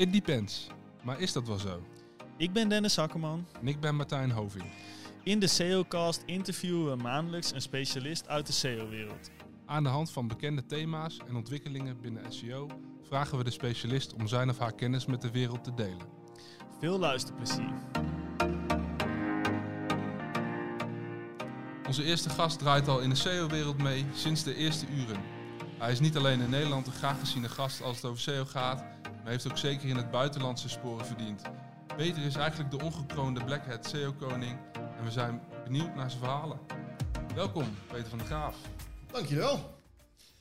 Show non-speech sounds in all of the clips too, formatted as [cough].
It depends. Maar is dat wel zo? Ik ben Dennis Akkerman. En ik ben Martijn Hoving. In de SEOcast interviewen we maandelijks een specialist uit de SEO-wereld. Aan de hand van bekende thema's en ontwikkelingen binnen SEO vragen we de specialist om zijn of haar kennis met de wereld te delen. Veel luisterplezier. Onze eerste gast draait al in de SEO-wereld mee sinds de eerste uren. Hij is niet alleen in Nederland een graag geziene gast als het over SEO gaat, maar heeft ook zeker in het buitenland zijn sporen verdiend. Peter is eigenlijk de ongekroonde Black Hat SEO-koning en we zijn benieuwd naar zijn verhalen. Welkom, Peter van der Graaf. Dankjewel.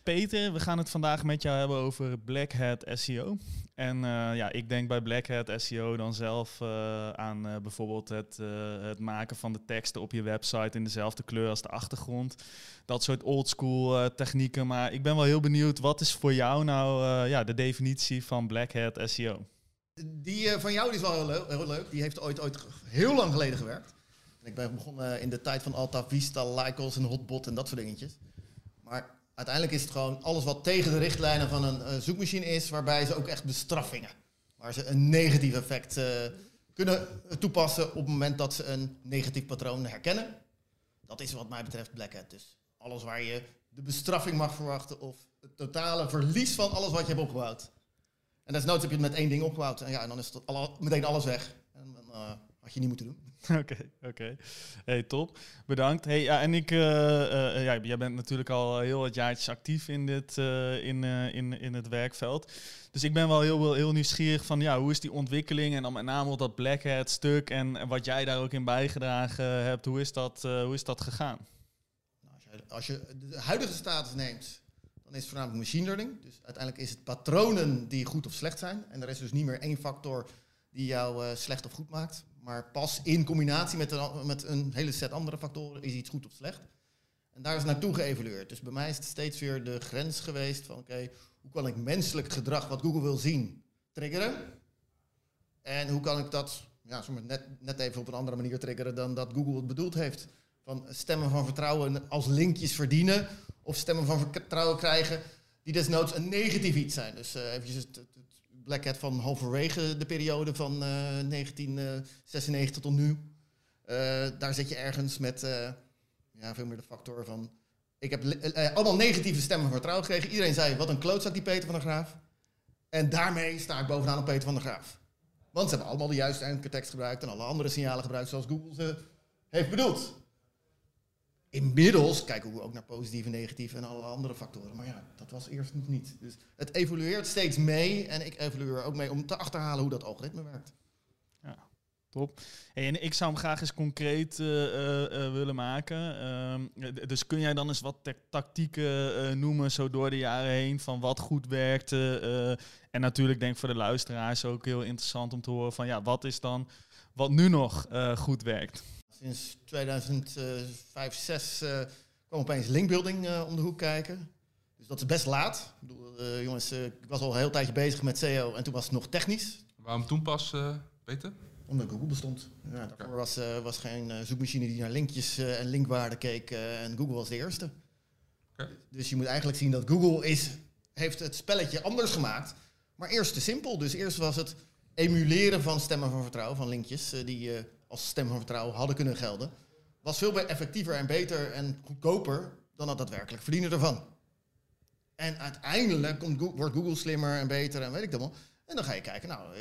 Peter, we gaan het vandaag met jou hebben over Black Hat SEO. En uh, ja, ik denk bij Black Hat SEO dan zelf uh, aan uh, bijvoorbeeld het, het, maken van de teksten op je website in dezelfde kleur als de achtergrond. Dat soort oldschool technieken. Maar ik ben wel heel benieuwd, wat is voor jou nou ja, de definitie van Black Hat SEO? Die van jou die is wel heel leuk, heel leuk. Die heeft ooit, ooit heel lang geleden gewerkt. Ik ben begonnen in de tijd van Alta Vista, Lycos en Hotbot en dat soort dingetjes. Maar uiteindelijk is het gewoon alles wat tegen de richtlijnen van een zoekmachine is, waarbij ze ook echt bestraffingen, waar ze een negatief effect uh, kunnen toepassen op het moment dat ze een negatief patroon herkennen. Dat is wat mij betreft Black Hat. Dus alles waar je de bestraffing mag verwachten of het totale verlies van alles wat je hebt opgebouwd. En desnoods heb je het met één ding opgebouwd en ja, en dan is het meteen alles weg. En uh, had je niet moeten doen. [laughs] Oké, oké. Hey, top. Bedankt. Hey, ja, en ik, uh, uh, ja, jij bent natuurlijk al heel wat jaartjes actief in, dit, uh, in, in, in het werkveld. Dus ik ben wel heel, heel nieuwsgierig van, ja, hoe is die ontwikkeling en dan met name dat Black Hat stuk en, en wat jij daar ook in bijgedragen hebt, hoe is dat, hoe is dat gegaan? Nou, als, je, als je de huidige status neemt, dan is het voornamelijk machine learning. Dus uiteindelijk is het patronen die goed of slecht zijn. En er is dus niet meer één factor die jou slecht of goed maakt. Maar pas in combinatie met een, met een hele set andere factoren is iets goed of slecht. En daar is naartoe geëvalueerd. Dus bij mij is het steeds weer de grens geweest van oké, hoe kan ik menselijk gedrag wat Google wil zien triggeren? En hoe kan ik dat ja, net, net even op een andere manier triggeren dan dat Google het bedoeld heeft? Van stemmen van vertrouwen als linkjes verdienen of stemmen van vertrouwen krijgen die desnoods een negatief iets zijn. Dus uh, eventjes het, het, Black van halverwege de periode van uh, 1996 tot nu. Uh, daar zit je ergens met ja, veel meer de factor van... Ik heb allemaal negatieve stemmen vertrouwen gekregen. Iedereen zei, wat een klootzak die Peter van der Graaf. En daarmee sta ik bovenaan op Peter van der Graaf. Want ze hebben allemaal de juiste ankertekst gebruikt... en alle andere signalen gebruikt zoals Google ze heeft bedoeld. Inmiddels kijken we ook naar positieve, negatieve en alle andere factoren. Maar ja, dat was eerst nog niet. Dus het evolueert steeds mee. En ik evolueer ook mee om te achterhalen hoe dat algoritme werkt. Ja, top. En ik zou hem graag eens concreet uh, uh, willen maken. Uh, dus kun jij dan eens wat tactieken noemen, zo door de jaren heen, van wat goed werkte? en natuurlijk denk ik voor de luisteraars ook heel interessant om te horen van, ja, wat is dan wat nu nog goed werkt? Sinds 2005, 6 uh, kwam opeens linkbuilding uh, om de hoek kijken. Dus dat is best laat. Ik bedoel, uh, jongens, ik was al een heel tijdje bezig met SEO en toen was het nog technisch. Waarom toen pas, Peter? Omdat Google bestond. Ja, daarvoor was, was geen zoekmachine die naar linkjes en linkwaarden keek en Google was de eerste. Okay. Dus je moet eigenlijk zien dat Google is, heeft het spelletje anders gemaakt. Maar eerst te simpel. Dus eerst was het emuleren van stemmen van vertrouwen, van linkjes die als stem van vertrouwen hadden kunnen gelden, was veel effectiever en beter en goedkoper dan het daadwerkelijk verdienen ervan. En uiteindelijk komt wordt Google slimmer en beter en weet ik dat wel. En dan ga je kijken, nou,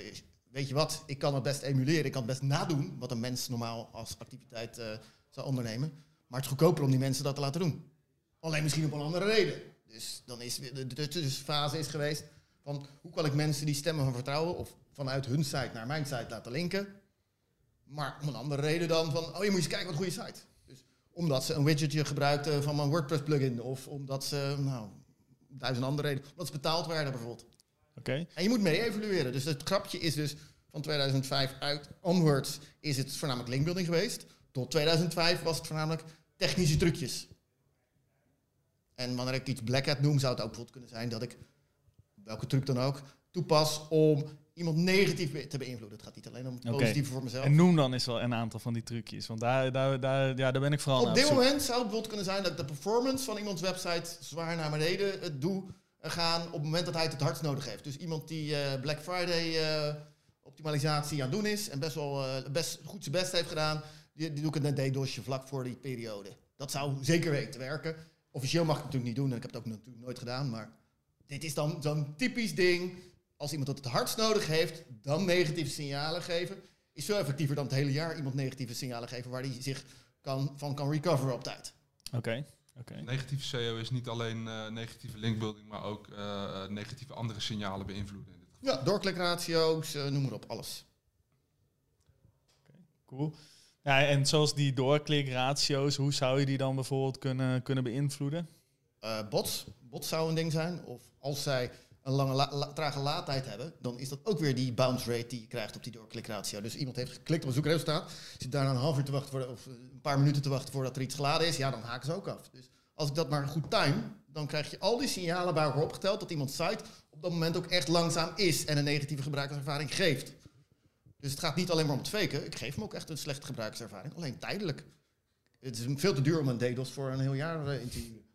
weet je wat, ik kan het best emuleren, ik kan het best nadoen, wat een mens normaal als activiteit uh, zou ondernemen. Maar het is goedkoper om die mensen dat te laten doen. Alleen misschien op een andere reden. Dus dan is de, tussenfase is geweest van hoe kan ik mensen die stemmen van vertrouwen of vanuit hun site naar mijn site laten linken. Maar om een andere reden dan van, oh je moet eens kijken wat een goede site. Dus omdat ze een widgetje gebruikten van mijn WordPress plugin. Of omdat ze, nou, duizend andere redenen. Omdat ze betaald werden bijvoorbeeld. Oké. En je moet mee evalueren. Dus het grapje is dus van 2005 uit onwards is het voornamelijk linkbuilding geweest. Tot 2005 was het voornamelijk technische trucjes. En wanneer ik iets black hat noem, zou het ook bijvoorbeeld kunnen zijn dat ik, welke truc dan ook, toepas om iemand negatief te beïnvloeden. Het gaat niet alleen om positief okay. voor mezelf. En noem dan eens wel een aantal van die trucjes, want daar, daar, daar, ja, daar ben ik vooral Op dit moment zou het bijvoorbeeld kunnen zijn dat de performance van iemands website zwaar naar beneden het doe gaan op het moment dat hij het het hardst nodig heeft. Dus iemand die eh, Black Friday eh, optimalisatie aan het doen is en best wel eh, best goed zijn best heeft gedaan, die, die doe ik een DDoSje vlak voor die periode. Dat zou zeker weten werken. Officieel mag ik het natuurlijk niet doen en ik heb het ook natuurlijk nooit gedaan, maar dit is dan zo'n typisch ding. Als iemand het het hardst nodig heeft, dan negatieve signalen geven. Is veel effectiever dan het hele jaar iemand negatieve signalen geven waar hij zich kan, van kan recoveren op tijd. Oké. oké. Negatieve SEO is niet alleen eh, negatieve linkbuilding, maar ook eh, eh, negatieve andere signalen beïnvloeden. In dit geval. Ja, doorklikratio's, noem maar op, alles. Cool. Ja, en zoals die doorklikratio's, hoe zou je die dan bijvoorbeeld kunnen, kunnen beïnvloeden? Eh, bots, bots zou een ding zijn. Of als zij een lange la- la- trage laadtijd hebben, dan is dat ook weer die bounce rate die je krijgt op die doorklikratio. Dus iemand heeft geklikt op een zoekresultaat, zit daar een half uur te wachten of een paar minuten te wachten voordat er iets geladen is, ja, dan haken ze ook af. Dus als ik dat maar goed time, dan krijg je al die signalen bij elkaar opgeteld dat iemands site op dat moment ook echt langzaam is en een negatieve gebruikerservaring geeft. Dus het gaat niet alleen maar om het faken. Ik geef hem ook echt een slechte gebruikerservaring, alleen tijdelijk. Het is veel te duur om een DDoS voor een heel jaar eh, in te.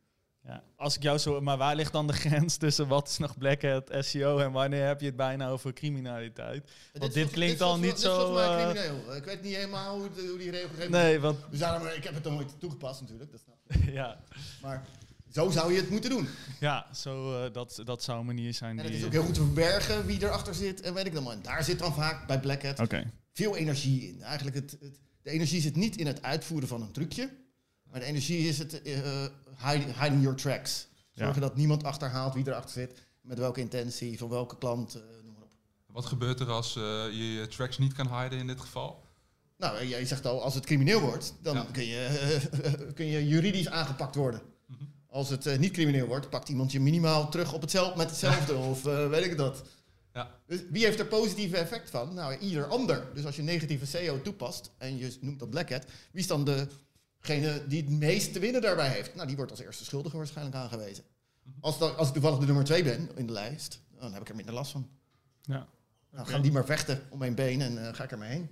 Ja, als ik jou zo, maar waar ligt dan de grens tussen wat is nog black hat SEO en wanneer heb je het bijna over criminaliteit? Want dit klinkt al dit niet is volgens zo, mij eh, crimineel. Ik weet niet helemaal hoe, de- hoe die regelgeving Nee, want Dus daarom, ik heb het nog nooit toegepast natuurlijk, dat snap [laughs] ik. ja, Maar zo zou je het moeten doen. ja zo, eh, dat, dat zou een manier zijn En het die... is ook heel goed te verbergen wie erachter zit en weet ik dan maar. En daar zit dan vaak bij Black Hat Oké, veel energie in. Eigenlijk het, het, de energie zit niet in het uitvoeren van een trucje, maar de energie is het eh, hiding, hiding your tracks. Zorgen dat niemand achterhaalt wie erachter zit, met welke intentie, van welke klant, eh, noem maar op. Wat gebeurt er als eh, je je tracks niet kan hiden in dit geval? Nou, eh, jij zegt al, als het crimineel wordt, dan Ja. kun, je, [laughs] kun je juridisch aangepakt worden. Mhm. Als het niet crimineel wordt, pakt iemand je minimaal terug op hetzelfde, met hetzelfde of weet ik dat. Ja. Dus wie heeft er positieve effect van? Nou, ieder ander. Dus als je negatieve SEO toepast en je noemt dat Black Hat, wie is dan degene die het meest te winnen daarbij heeft? Nou, die wordt als eerste schuldige waarschijnlijk aangewezen. Mhm. Als, dan, als ik toevallig de nummer twee ben in de lijst, dan heb ik er minder last van. ja. Nou, gaan die maar vechten om mijn been en eh, ga ik er maar heen.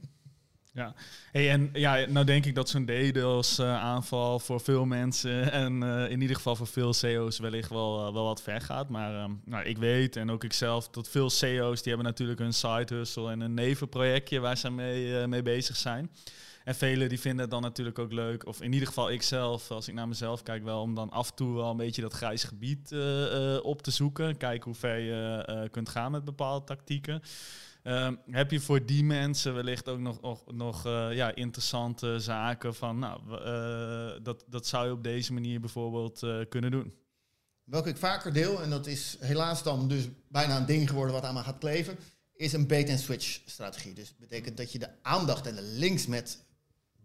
Ja, hey, en ja, nou denk ik dat zo'n DDoS-aanval voor veel mensen [laughs] en eh, in ieder geval voor veel CEO's wellicht wel, eh, wel wat ver gaat. Maar ehm, nou, ik weet en ook ikzelf dat veel CEO's die hebben natuurlijk hun side hustle en een nevenprojectje waar ze mee, eh, mee bezig zijn. En velen die vinden het dan natuurlijk ook leuk, of in ieder geval ik zelf, als ik naar mezelf kijk, wel om dan af en toe wel een beetje dat grijs gebied eh, eh, op te zoeken. Kijken hoe ver je eh, kunt gaan met bepaalde tactieken. Ehm, heb je voor die mensen wellicht ook nog, nog, ja, interessante zaken van, nou, dat, dat zou je op deze manier bijvoorbeeld kunnen doen? Welke ik vaker deel, en dat is helaas dan dus bijna een ding geworden wat aan me gaat kleven, is een bait-and-switch strategie. Dus betekent dat je de aandacht en de links met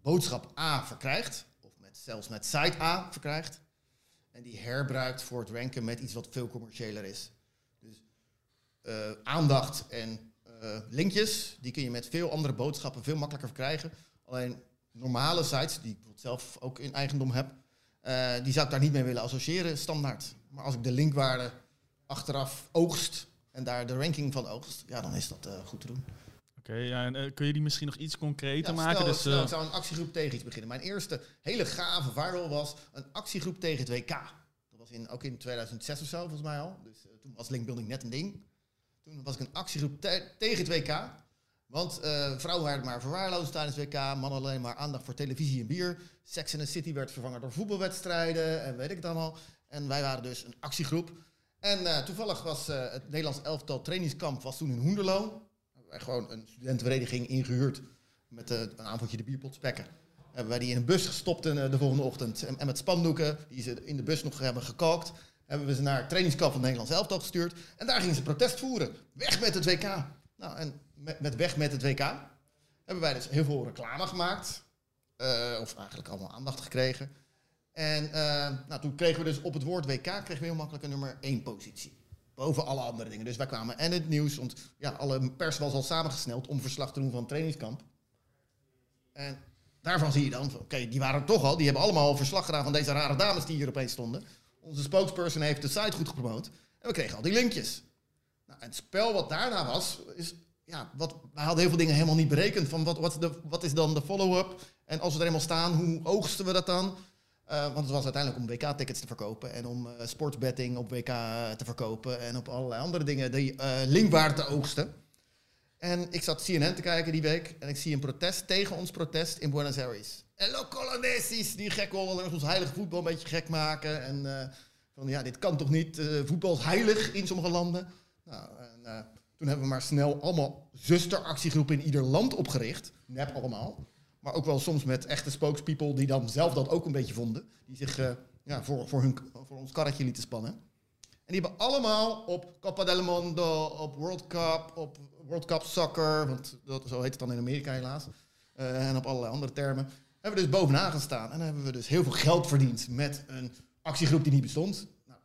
boodschap A verkrijgt, of met, zelfs met site A verkrijgt, en die herbruikt voor het ranken met iets wat veel commerciëler is. Dus eh, aandacht en eh, linkjes, die kun je met veel andere boodschappen veel makkelijker verkrijgen. Alleen normale sites, die ik zelf ook in eigendom heb, eh, die zou ik daar niet mee willen associëren, standaard. Maar als ik de linkwaarde achteraf oogst en daar de ranking van oogst, ja, dan is dat goed te doen. Oké, ja, en eh, kun je die misschien nog iets concreter Ja, maken? stel, dus, stel, eh, ik zou een actiegroep tegen iets beginnen. Mijn eerste hele gave viral was een actiegroep tegen het WK. Dat was in, ook in 2006 of zo, volgens mij al. Dus eh, toen was linkbuilding net een ding. Toen was ik een actiegroep te- tegen het WK. Want eh, vrouwen werden maar verwaarloosd tijdens het WK. Mannen alleen maar aandacht voor televisie en bier. Sex in the City werd vervangen door voetbalwedstrijden en weet ik het allemaal. En wij waren dus een actiegroep. En eh, toevallig was eh, het Nederlands elftal trainingskamp was toen in Hoenderloo. Gewoon een studentenvereniging ingehuurd met eh, een avondje de bierpot spekken. Hebben wij die in een bus gestopt eh, de volgende ochtend. En, met spandoeken, die ze in de bus nog hebben gekookt, hebben we ze naar het trainingskamp van het Nederlands elftal gestuurd. En daar gingen ze protest voeren. Weg met het WK. Nou, en met, weg met het WK hebben wij dus heel veel reclame gemaakt. Eh, of eigenlijk allemaal aandacht gekregen. En nou, toen kregen we dus op het woord WK kregen we heel makkelijk een nummer 1 positie. Boven alle andere dingen. Dus wij kwamen en het nieuws, want ja, alle pers was al samengesneld om verslag te doen van het trainingskamp. En daarvan zie je dan, oké, die waren toch al. Die hebben allemaal al verslag gedaan van deze rare dames die hier opeens stonden. Onze spokesperson heeft de site goed gepromoot. En we kregen al die linkjes. Nou, en het spel wat daarna was, is, ja, wat, wij hadden heel veel dingen helemaal niet berekend. Van wat, wat, de, wat is dan de follow-up? En als we er eenmaal staan, hoe oogsten we dat dan? Eh, want het was uiteindelijk om WK-tickets te verkopen en om eh, sportsbetting op WK te verkopen en op allerlei andere dingen die uh, linkwaarde te oogsten. En ik zat CNN te kijken die week en ik zie een protest tegen ons protest in Buenos Aires. Hello Colonesis, die gek willen ons heilige voetbal een beetje gek maken. En van ja, dit kan toch niet, voetbal is heilig in sommige landen. Nou, en, toen hebben we maar snel allemaal zusteractiegroepen in ieder land opgericht. Nep allemaal. Maar ook wel soms met echte spokespeople die dan zelf dat ook een beetje vonden. Die zich uh, ja, voor, voor, hun, voor ons karretje lieten spannen. En die hebben allemaal op Copa del Mundo, op World Cup, op World Cup Soccer, want dat, zo heet het dan in Amerika helaas. Uh, en op allerlei andere termen. Hebben we dus bovenaan gestaan. En hebben we dus heel veel geld verdiend met een actiegroep die niet bestond. Nou,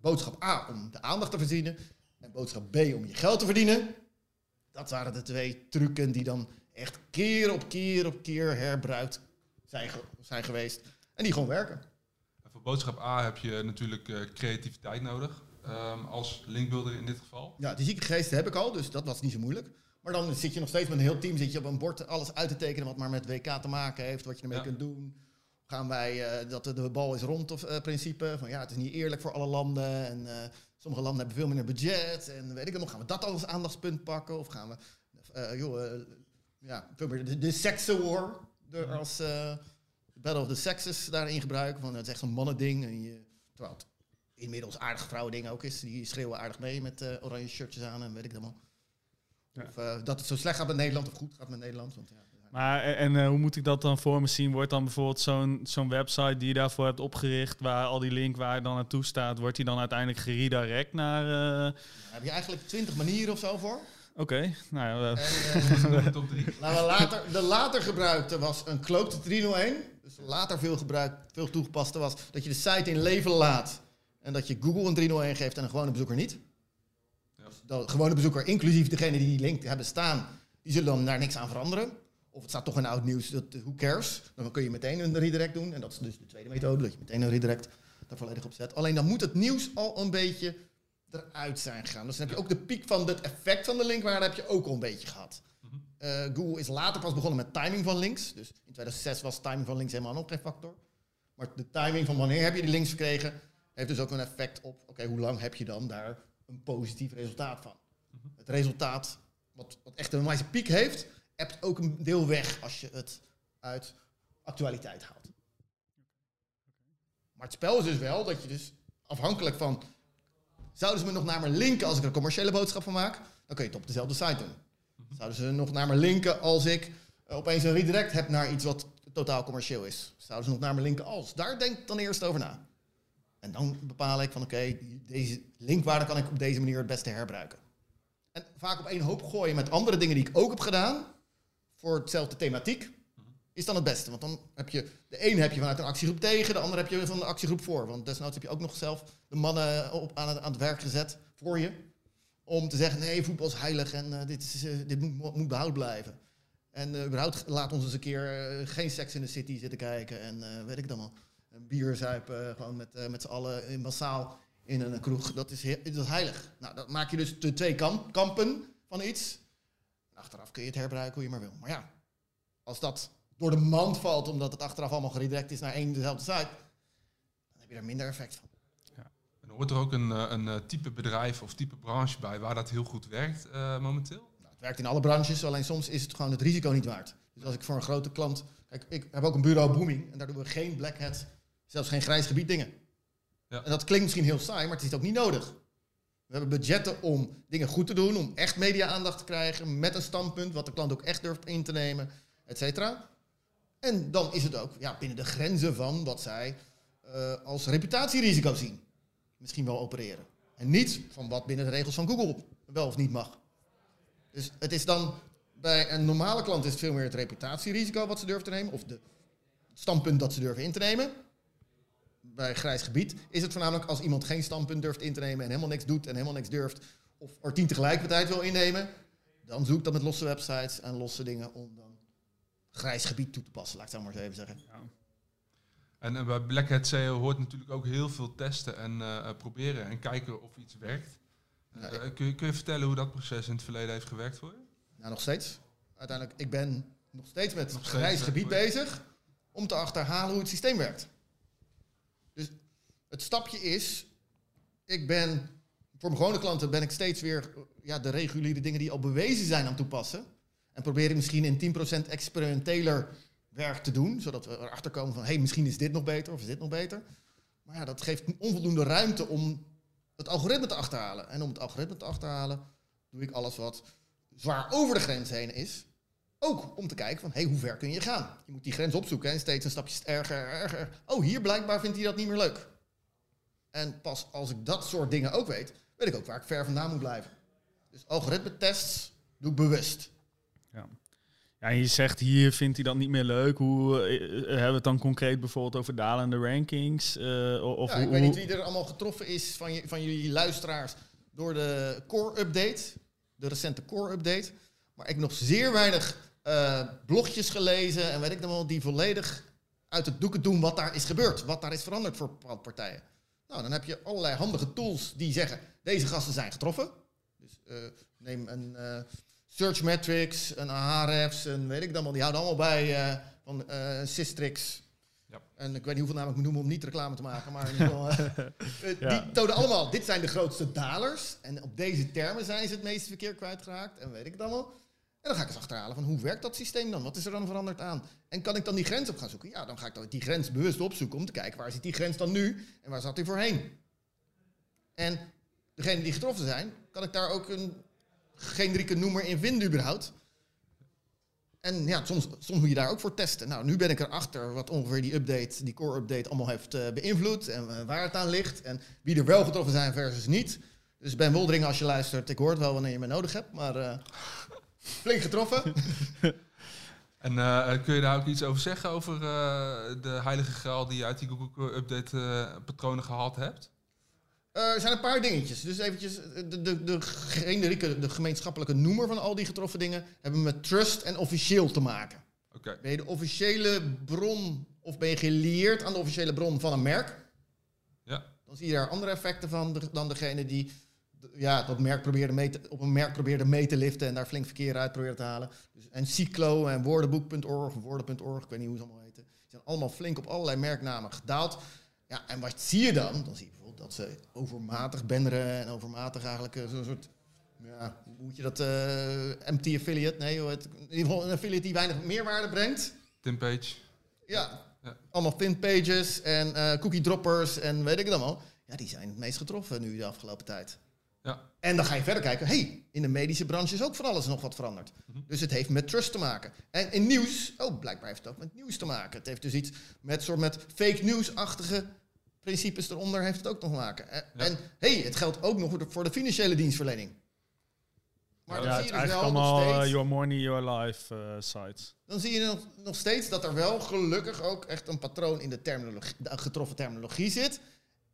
boodschap A om de aandacht te verdienen. En boodschap B om je geld te verdienen. Dat waren de twee trucken die dan echt keer op keer op keer herbruikt zijn, zijn geweest. En die gewoon werken. voor boodschap A heb je natuurlijk uh, creativiteit nodig. Um, als linkbuilder in dit geval. Ja, die zieke geesten heb ik al, dus dat was niet zo moeilijk. Maar dan zit je nog steeds met een heel team, zit je op een bord alles uit te tekenen wat maar met WK te maken heeft, wat je ermee kunt doen. Gaan wij uh, dat de bal is rond of uh, principe van ja, het is niet eerlijk voor alle landen en sommige landen hebben veel minder budget en weet ik nog, gaan we dat als aandachtspunt pakken of gaan we joh, ja, de, de sexen war er als uh, Battle of the Sexes daarin gebruiken. Van, het is echt zo'n mannending. En je, terwijl het inmiddels aardig vrouwending ook is. Die schreeuwen aardig mee met uh, oranje shirtjes aan en weet ik allemaal. Ja. Of uh, dat het zo slecht gaat met Nederland of goed gaat met Nederland. Want, ja, maar en uh, hoe moet ik dat dan voor me zien? Wordt dan bijvoorbeeld zo'n zo'n website die je daarvoor hebt opgericht, waar al die link waar dan naartoe staat, wordt die dan uiteindelijk geredirect naar... Uh... heb je eigenlijk twintig manieren of zo voor? Oké, nou ja. Uh, [laughs] top drie. Nou, later, de later gebruikte was een kloopte 301. Dus later veel gebruikt, veel toegepaste was dat je de site in leven laat. En dat je Google een 301 geeft en een gewone bezoeker niet. Ja. Dus de gewone bezoeker, inclusief degene die die link hebben staan, die zullen dan daar niks aan veranderen. Of het staat toch in oud nieuws, dat, who cares? Dan kun je meteen een redirect doen. En dat is dus de tweede methode, dat je meteen een redirect daar volledig op zet. Alleen dan moet het nieuws al een beetje eruit zijn gegaan. Dus dan heb je ook de piek van het effect van de linkwaarde heb je ook al een beetje gehad. Mhm. Eh, Google is later pas begonnen met timing van links. Dus in 2006 was timing van links helemaal nog geen factor. Maar de timing van wanneer heb je die links gekregen, heeft dus ook een effect op, oké, hoe lang heb je dan daar een positief resultaat van? Mhm. Het resultaat, wat, wat echt een wijze piek heeft, hebt ook een deel weg als je het uit actualiteit haalt. Maar het spel is dus wel dat je dus afhankelijk van Zouden ze me nog naar me linken als ik er een commerciële boodschap van maak? Dan kun je het op dezelfde site doen. Zouden ze nog naar me linken als ik eh, opeens een redirect heb naar iets wat totaal commercieel is? Zouden ze nog naar me linken als? Daar denk ik dan eerst over na. En dan bepaal ik van oké, deze linkwaarde kan ik op deze manier het beste herbruiken. En vaak op één hoop gooien met andere dingen die ik ook heb gedaan voor hetzelfde thematiek is dan het beste. Want dan heb je de ene heb je vanuit een actiegroep tegen, de andere heb je van de actiegroep voor. Want desnoods heb je ook nog zelf de mannen op, aan, het, werk gezet voor je. Om te zeggen, nee, voetbal is heilig en uh, dit, is, uh, dit moet, moet behoud blijven. En uh, überhaupt laat ons eens een keer geen seks in de city zitten kijken. En weet ik dan al. Een bier zuipen, gewoon met, met z'n allen in massaal in een kroeg. Dat is, dat is heilig. Nou, dat maak je dus de twee kamp, kampen van iets. achteraf kun je het herbruiken hoe je maar wil. Maar ja, als dat door de mand valt, omdat het achteraf allemaal geredirect is naar één dezelfde site, dan heb je er minder effect van. Ja. En hoort er ook een, eh, een eh, type bedrijf of type branche bij waar dat heel goed werkt uh, momenteel? Nou, het werkt in alle branches, alleen soms is het gewoon het risico niet waard. Dus als ik voor een grote klant... Kijk, ik heb ook een bureau booming en daar doen we geen black hat, zelfs geen grijs gebied dingen. Ja. En dat klinkt misschien heel saai, maar het is ook niet nodig. We hebben budgetten om dingen goed te doen, om echt media-aandacht te krijgen met een standpunt, wat de klant ook echt durft in te nemen, et cetera. En dan is het ook ja, binnen de grenzen van wat zij uh, als reputatierisico zien. Misschien wel opereren. En niet van wat binnen de regels van Google wel of niet mag. Dus het is dan bij een normale klant is het veel meer het reputatierisico wat ze durven te nemen. Of de standpunt dat ze durven in te nemen. Bij grijs gebied is het voornamelijk als iemand geen standpunt durft in te nemen en helemaal niks doet en helemaal niks durft. Of er tien tegelijkertijd wil innemen. Dan zoek dat met losse websites en losse dingen om grijs gebied toe te passen, laat ik het maar eens even zeggen. Ja. En, en, bij Black Hat SEO hoort natuurlijk ook heel veel testen en uh, proberen en kijken of iets werkt. Uh, kun, je, kun je vertellen hoe dat proces in het verleden heeft gewerkt voor je? Nou, nog steeds. Uiteindelijk, ik ben nog steeds met nog grijs gebied bezig. om te achterhalen hoe het systeem werkt. Dus het stapje is, ik ben, voor mijn gewone klanten ben ik steeds weer ja, de reguliere dingen die al bewezen zijn aan toepassen. En probeer ik misschien in 10% experimenteler werk te doen, zodat we erachter komen van, hé, hey, misschien is dit nog beter of is dit nog beter. Maar ja, dat geeft onvoldoende ruimte om het algoritme te achterhalen. En om het algoritme te achterhalen, doe ik alles wat zwaar over de grens heen is. Ook om te kijken van, hé, hey, hoe ver kun je gaan? Je moet die grens opzoeken en steeds een stapje erger, erger. Oh, hier blijkbaar vindt hij dat niet meer leuk. En pas als ik dat soort dingen ook weet, weet ik ook waar ik ver vandaan moet blijven. Dus algoritme-tests doe ik bewust. Ja. Je zegt hier vindt hij dat niet meer leuk. Hoe uh, hebben we het dan concreet bijvoorbeeld over dalende rankings? Uh, of ja, ik weet niet wie er allemaal getroffen is van, je, van jullie luisteraars door de core update, de recente core update. Maar ik heb nog zeer weinig uh, blogjes gelezen en weet ik dan wel, die volledig uit het doeken doen wat daar is gebeurd. Wat daar is veranderd voor partijen. Nou, dan heb je allerlei handige tools die zeggen, deze gasten zijn getroffen. Dus uh, neem een Search Metrics, een Ahrefs, en weet ik dan wel. Die houden allemaal bij uh, van Systrix. Ja. En ik weet niet hoeveel namen ik moet noemen om niet reclame te maken. Maar in [laughs] ieder geval, ja. die tonen allemaal, dit zijn de grootste dalers. En op deze termen zijn ze het meeste verkeer kwijtgeraakt. En weet ik dan wel. En dan ga ik eens achterhalen van hoe werkt dat systeem dan? Wat is er dan veranderd aan? En kan ik dan die grens op gaan zoeken? Ja, dan ga ik dan die grens bewust opzoeken om te kijken waar zit die grens dan nu en waar zat die voorheen? En degene die getroffen zijn, kan ik daar ook een generieke noemer in vinden überhaupt? En ja, soms, soms moet je daar ook voor testen. Nou, nu ben ik erachter wat ongeveer die update, die core update allemaal heeft uh, beïnvloed en uh, waar het aan ligt en wie er wel getroffen zijn versus niet. Dus Ben Woldering, als je luistert, ik hoor het wel wanneer je me nodig hebt, maar... Uh, Flink getroffen. [laughs] en kun je daar ook iets over zeggen over de heilige graal die je uit die Google Update patronen gehad hebt? Er zijn een paar dingetjes. Dus eventjes, de, de, de generieke, de gemeenschappelijke noemer van al die getroffen dingen hebben met trust en officieel te maken. Okay. Ben je de officiële bron of ben je gelieerd aan de officiële bron van een merk? Ja. Dan zie je daar andere effecten van dan degene die ja, dat merk probeerde mee te, op een merk probeerde mee te liften en daar flink verkeer uit probeerde te halen. Dus, en Cyclo en woordenboek.org, woorden.org, ik weet niet hoe ze allemaal heten. Die zijn allemaal flink op allerlei merknamen gedaald. Ja, en wat zie je dan? Dan zie je dat ze overmatig banneren en overmatig eigenlijk eh, zo'n soort... Ja, hoe moet je dat? Uh, empty affiliate? Nee, het, in ieder geval een affiliate die weinig meerwaarde brengt. Tinpage. Ja, ja. allemaal thin pages en uh, cookie droppers en weet ik het allemaal. Ja, die zijn het meest getroffen nu de afgelopen tijd. Ja. En dan ga je verder kijken. hey, in de medische branche is ook van alles nog wat veranderd. Mhm. Dus het heeft met trust te maken. En in nieuws, oh, blijkbaar heeft het ook met nieuws te maken. Het heeft dus iets met soort met fake news-achtige principes eronder heeft het ook nog maken. En, Ja. en hey, het geldt ook nog voor de, financiële dienstverlening. Maar ja, dan het zie je dus wel nog allemaal steeds, eh, Your Money, Your Life eh, sites. dan zie je nog, nog steeds dat er wel gelukkig ook echt een patroon in de, terminologie, de getroffen terminologie zit.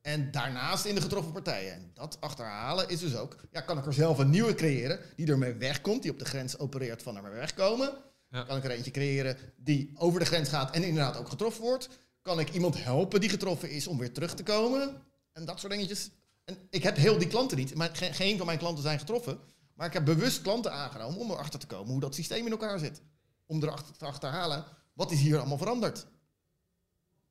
En daarnaast in de getroffen partijen. En dat achterhalen is dus ook, ja, kan ik er zelf een nieuwe creëren die ermee wegkomt, die op de grens opereert van er maar wegkomen. Ja. Kan ik er eentje creëren die over de grens gaat en inderdaad ook getroffen wordt. Kan ik iemand helpen die getroffen is om weer terug te komen. En dat soort dingetjes. En ik heb heel die klanten niet. Maar geen, geen van mijn klanten zijn getroffen. Maar ik heb bewust klanten aangenomen om erachter te komen hoe dat systeem in elkaar zit. Om erachter te achterhalen, wat is hier allemaal veranderd?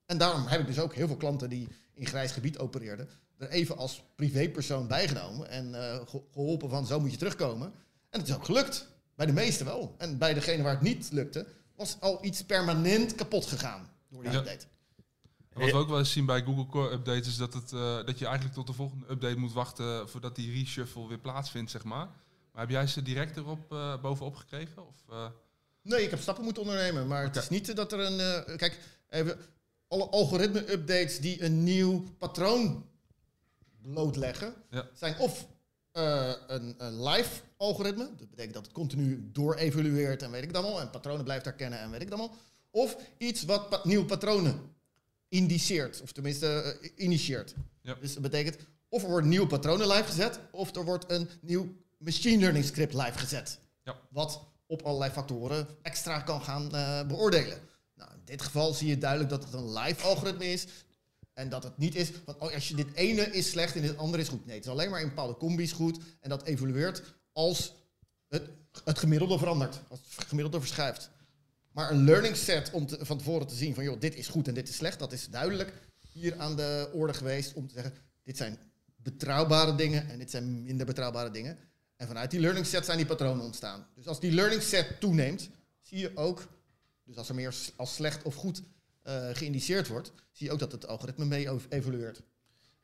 En daarom heb ik dus ook heel veel klanten die in grijs gebied opereerden, er even als privépersoon bijgenomen en eh, ge- geholpen van zo moet je terugkomen. En het is ook gelukt. Bij de meesten wel. En bij degene waar het niet lukte, was al iets permanent kapot gegaan door die update. En wat we ook wel eens zien bij Google Core Updates is dat, het, eh, dat je eigenlijk tot de volgende update moet wachten voordat die reshuffle weer plaatsvindt, zeg maar. Maar heb jij ze direct erop eh, bovenop gekregen? Of, eh, Nee, ik heb stappen moeten ondernemen, maar het is niet dat er een... eh, kijk, even, alle algoritme-updates die een nieuw patroon blootleggen, Ja. zijn of eh, een, een live algoritme, dat betekent dat het continu door-evalueert en weet ik dan al, en patronen blijft herkennen en weet ik dan al, of iets wat pa- nieuwe patronen indiceert, of tenminste eh, initieert. Ja. Dus dat betekent, of er worden nieuwe patronen live gezet, of er wordt een nieuw machine learning script live gezet. Ja. Wat op allerlei factoren extra kan gaan eh, beoordelen. Nou, in dit geval zie je duidelijk dat het een live algoritme is. En dat het niet is van oh, als je dit ene is slecht en dit andere is goed. Nee, het is alleen maar in bepaalde combis goed. En dat evolueert als het, het gemiddelde verandert. Als het gemiddelde verschuift. Maar een learning set om van tevoren te zien van, joh, dit is goed en dit is slecht, dat is duidelijk hier aan de orde geweest om te zeggen, dit zijn betrouwbare dingen en dit zijn minder betrouwbare dingen. En vanuit die learning set zijn die patronen ontstaan. Dus als die learning set toeneemt, zie je ook, dus als er meer als slecht of goed eh, geïndiceerd wordt, zie je ook dat het algoritme mee evolueert.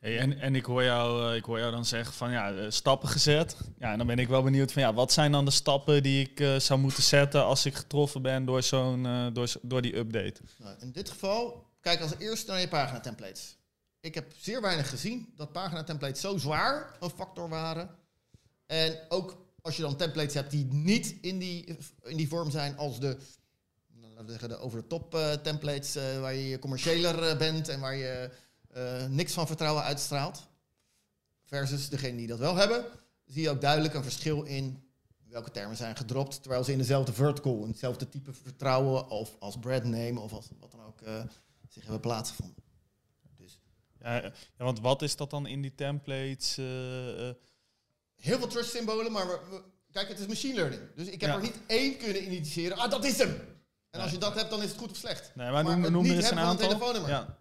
Hey, en, en ik, hoor jou, eh, ik hoor jou dan zeggen van ja, eh, stappen gezet. Ja, en dan ben ik wel benieuwd van ja, wat zijn dan de stappen die ik eh, zou moeten zetten als ik getroffen ben door, zo'n, door, door die update? Nou, in dit geval, kijk als eerste naar je pagina templates. Ik heb zeer weinig gezien dat pagina templates zo zwaar een factor waren. En ook als je dan templates hebt die niet in die, in die vorm zijn als de, laten we zeggen, de over-de-top templates, waar je commerciëler bent en waar je niks van vertrouwen uitstraalt. Versus degene die dat wel hebben, zie je ook duidelijk een verschil in welke termen zijn gedropt, terwijl ze in dezelfde vertical, in hetzelfde type vertrouwen of als brandname of als wat dan ook eh, zich hebben plaatsgevonden. Dus Ja, eh, ja, want wat is dat dan in die templates? eh, eh, heel veel trust symbolen, maar we- we- kijk, het is machine learning. Dus ik heb Ja. er niet één kunnen initiëren. Ah, dat is hem! En als je dat hebt, dan is het goed of slecht. nee, maar, Maar noem, het noem niet er eens een van een aantal. telefoonnummer. Ja.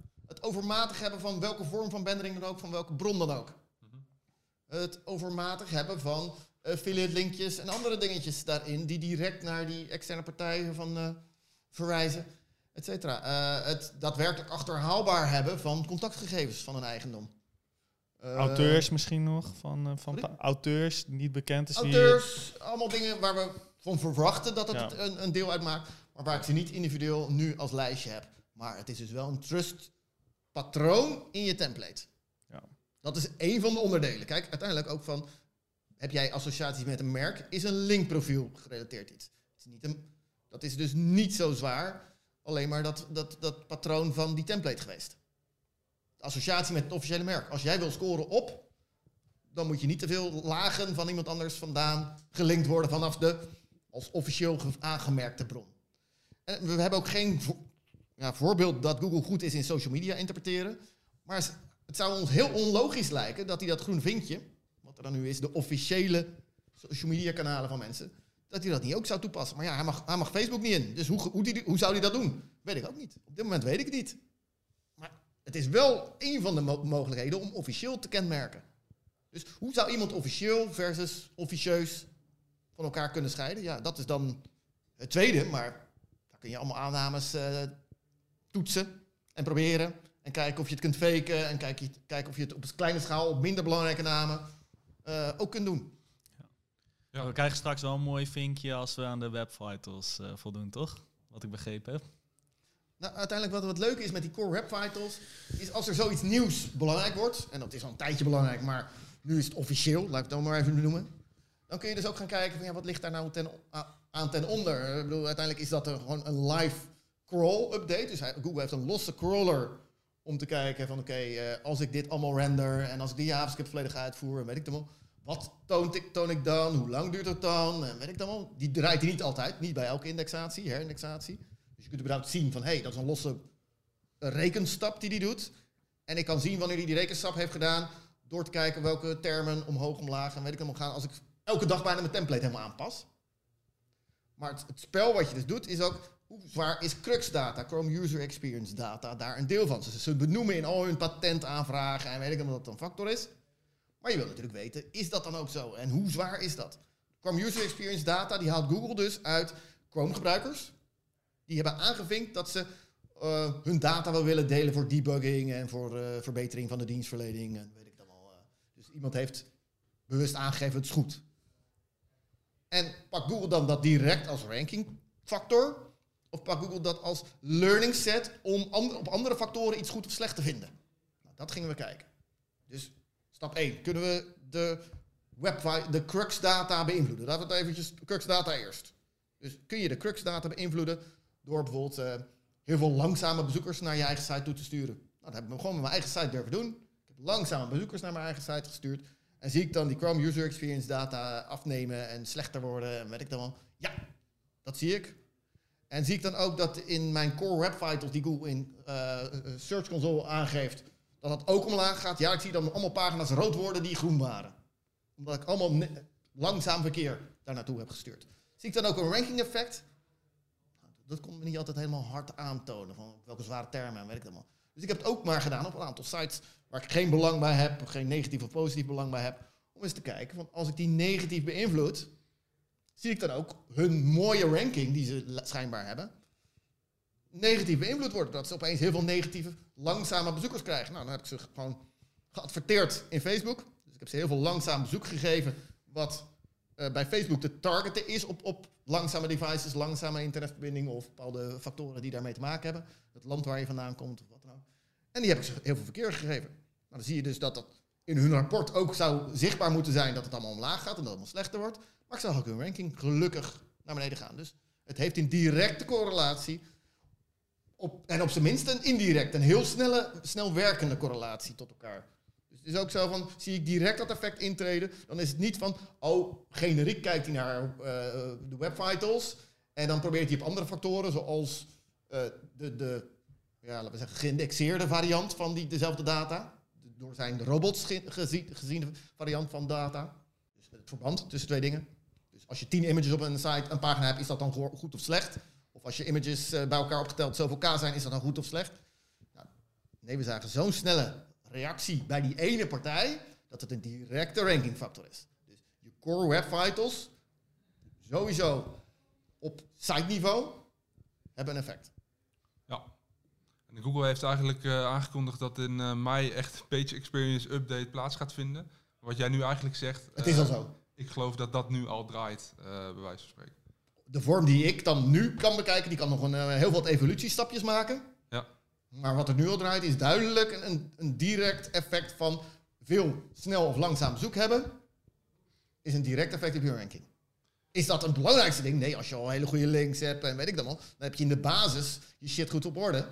Overmatig hebben van welke vorm van bendering dan ook, van welke bron dan ook. Het overmatig hebben van affiliate linkjes en andere dingetjes daarin die direct naar die externe partijen van eh, verwijzen, et cetera. Eh, het daadwerkelijk achterhaalbaar hebben van contactgegevens van een eigendom. Eh, Auteurs misschien nog, van, eh, van auteurs, die niet bekend is. Auteurs, allemaal dingen waar we van verwachten dat het Ja. een, een deel uitmaakt, maar waar ik ze niet individueel nu als lijstje heb. Maar het is dus wel een trust patroon in je template. Ja. Dat is één van de onderdelen. Kijk, uiteindelijk ook van, heb jij associaties met een merk, is een linkprofiel gerelateerd iets. Het is niet een, dat is dus niet zo zwaar, alleen maar dat, dat, dat patroon van die template geweest. De associatie met het officiële merk. Als jij wil scoren op, dan moet je niet te veel lagen van iemand anders vandaan gelinkt worden vanaf de als officieel ge- aangemerkte bron. En we hebben ook geen ja, voorbeeld dat Google goed is in social media interpreteren. Maar het zou ons heel onlogisch lijken dat hij dat groen vinkje, wat er dan nu is, de officiële social media kanalen van mensen, dat hij dat niet ook zou toepassen. Maar ja, hij mag, hij mag Facebook niet in. Dus hoe, hoe, die, hoe zou hij dat doen? Weet ik ook niet. Op dit moment weet ik het niet. Maar het is wel een van de mo- mogelijkheden om officieel te kenmerken. Dus hoe zou iemand officieel versus officieus van elkaar kunnen scheiden? Ja, dat is dan het tweede, maar daar kun je allemaal aannames eh, toetsen en proberen. En kijken of je het kunt faken en kijken, kijken of je het op een kleine schaal, op minder belangrijke namen, eh, ook kunt doen. Ja. We krijgen straks wel een mooi vinkje als we aan de web vitals eh, voldoen, toch? Wat ik begrepen heb. Nou, uiteindelijk wat, wat leuk is met die core web vitals, is als er zoiets nieuws belangrijk wordt, en dat is al een tijdje belangrijk, maar nu is het officieel, laat ik het dan maar even noemen, dan kun je dus ook gaan kijken van ja, wat ligt daar nou ten, aan ten onder. Ik bedoel, uiteindelijk is dat een, gewoon een live crawl update, dus Google heeft een losse crawler om te kijken van oké, eh, als ik dit allemaal render en als ik die JavaScript volledig uitvoer, weet ik dan wel, wat toont ik, toon ik dan, hoe lang duurt het dan, en weet ik dan wel. Die draait niet altijd, niet bij elke indexatie, herindexatie. Dus je kunt überhaupt zien van, hé, hey, dat is een losse rekenstap die hij doet. En ik kan zien wanneer hij die rekenstap heeft gedaan, door te kijken welke termen omhoog, omlaag en weet ik allemaal gaan, als ik elke dag bijna mijn template helemaal aanpas. Maar het spel wat je dus doet, is ook, hoe zwaar is Crux data, Chrome User Experience data, daar een deel van. Ze, benoemen in al hun patentaanvragen en weet ik allemaal dat een factor is. Maar je wilt natuurlijk weten, is dat dan ook zo? En hoe zwaar is dat? Chrome User Experience data, die haalt Google dus uit Chrome gebruikers. Die hebben aangevinkt dat ze eh, hun data wel willen delen voor debugging en voor eh, verbetering van de dienstverlening en weet ik dan wel. eh. dus iemand heeft bewust aangegeven, het is goed. En pakt Google dan dat direct als ranking factor? Of pakt Google dat als learning set om op andere factoren iets goed of slecht te vinden? Nou, dat gingen we kijken. Dus stap 1. Kunnen we de, web, de crux data beïnvloeden? Laten we het eventjes, crux data eerst. Dus kun je de crux data beïnvloeden door bijvoorbeeld eh, heel veel langzame bezoekers naar je eigen site toe te sturen? Nou, dat heb ik gewoon met mijn eigen site durven doen. Ik heb langzame bezoekers naar mijn eigen site gestuurd. En zie ik dan die Chrome User Experience data afnemen en slechter worden en weet ik dan wel. Ja, dat zie ik. En zie ik dan ook dat in mijn core web vitals die Google in eh, eh, Search Console aangeeft, dat dat ook omlaag gaat. Ja, ik zie dan allemaal pagina's rood worden die groen waren. Omdat ik allemaal langzaam verkeer daar naartoe heb gestuurd. Zie ik dan ook een ranking effect? Dat kon me niet altijd helemaal hard aantonen. Van welke zware termen en weet ik allemaal. Dus ik heb het ook maar gedaan op een aantal sites waar ik geen belang bij heb, geen negatief of positief belang bij heb. Om eens te kijken, van als ik die negatief beïnvloed, zie ik dan ook hun mooie ranking die ze schijnbaar hebben, negatief beïnvloed worden. Dat ze opeens heel veel negatieve, langzame bezoekers krijgen. Nou, dan heb ik ze gewoon geadverteerd in Facebook. Dus ik heb ze heel veel langzaam bezoek gegeven, wat uh, bij Facebook te targeten is op, op langzame devices, langzame internetverbindingen of bepaalde factoren die daarmee te maken hebben. Het land waar je vandaan komt of wat dan ook. En die heb ik ze heel veel verkeer gegeven. Nou, dan zie je dus dat dat in hun rapport ook zou zichtbaar moeten zijn dat het allemaal omlaag gaat en dat het allemaal slechter wordt. Maar ik zag ook hun ranking gelukkig naar beneden gaan. Dus het heeft een directe correlatie. Op, en op zijn minst een indirect, een heel snelle, snel werkende correlatie tot elkaar. Dus het is ook zo van, zie ik direct dat effect intreden, dan is het niet van, oh, generiek kijkt hij naar uh, de web vitals en dan probeert hij op andere factoren, zoals uh, de, de ja, laten we zeggen, geïndexeerde variant van die, dezelfde data, door zijn robots gezien, geziene variant van data. Dus het verband tussen twee dingen. Als je tien images op een site, een pagina hebt, is dat dan goed of slecht? Of als je images bij elkaar opgeteld zoveel k zijn, is dat dan goed of slecht? Nou, nee, we zagen zo'n snelle reactie bij die ene partij, dat het een directe rankingfactor is. Dus je core web vitals, sowieso op site niveau, hebben een effect. Ja. En Google heeft eigenlijk uh, aangekondigd dat in uh, mei echt page experience update plaats gaat vinden. Wat jij nu eigenlijk zegt. Het is al zo. Ik geloof dat dat nu al draait, uh, bij wijze van spreken. De vorm die ik dan nu kan bekijken, die kan nog een, heel wat evolutiestapjes maken. Ja. Maar wat er nu al draait is duidelijk een, een direct effect van veel snel of langzaam zoek hebben. Is een direct effect op je ranking. Is dat een belangrijkste ding? Nee, als je al hele goede links hebt en weet ik dan al, dan heb je in de basis je shit goed op orde.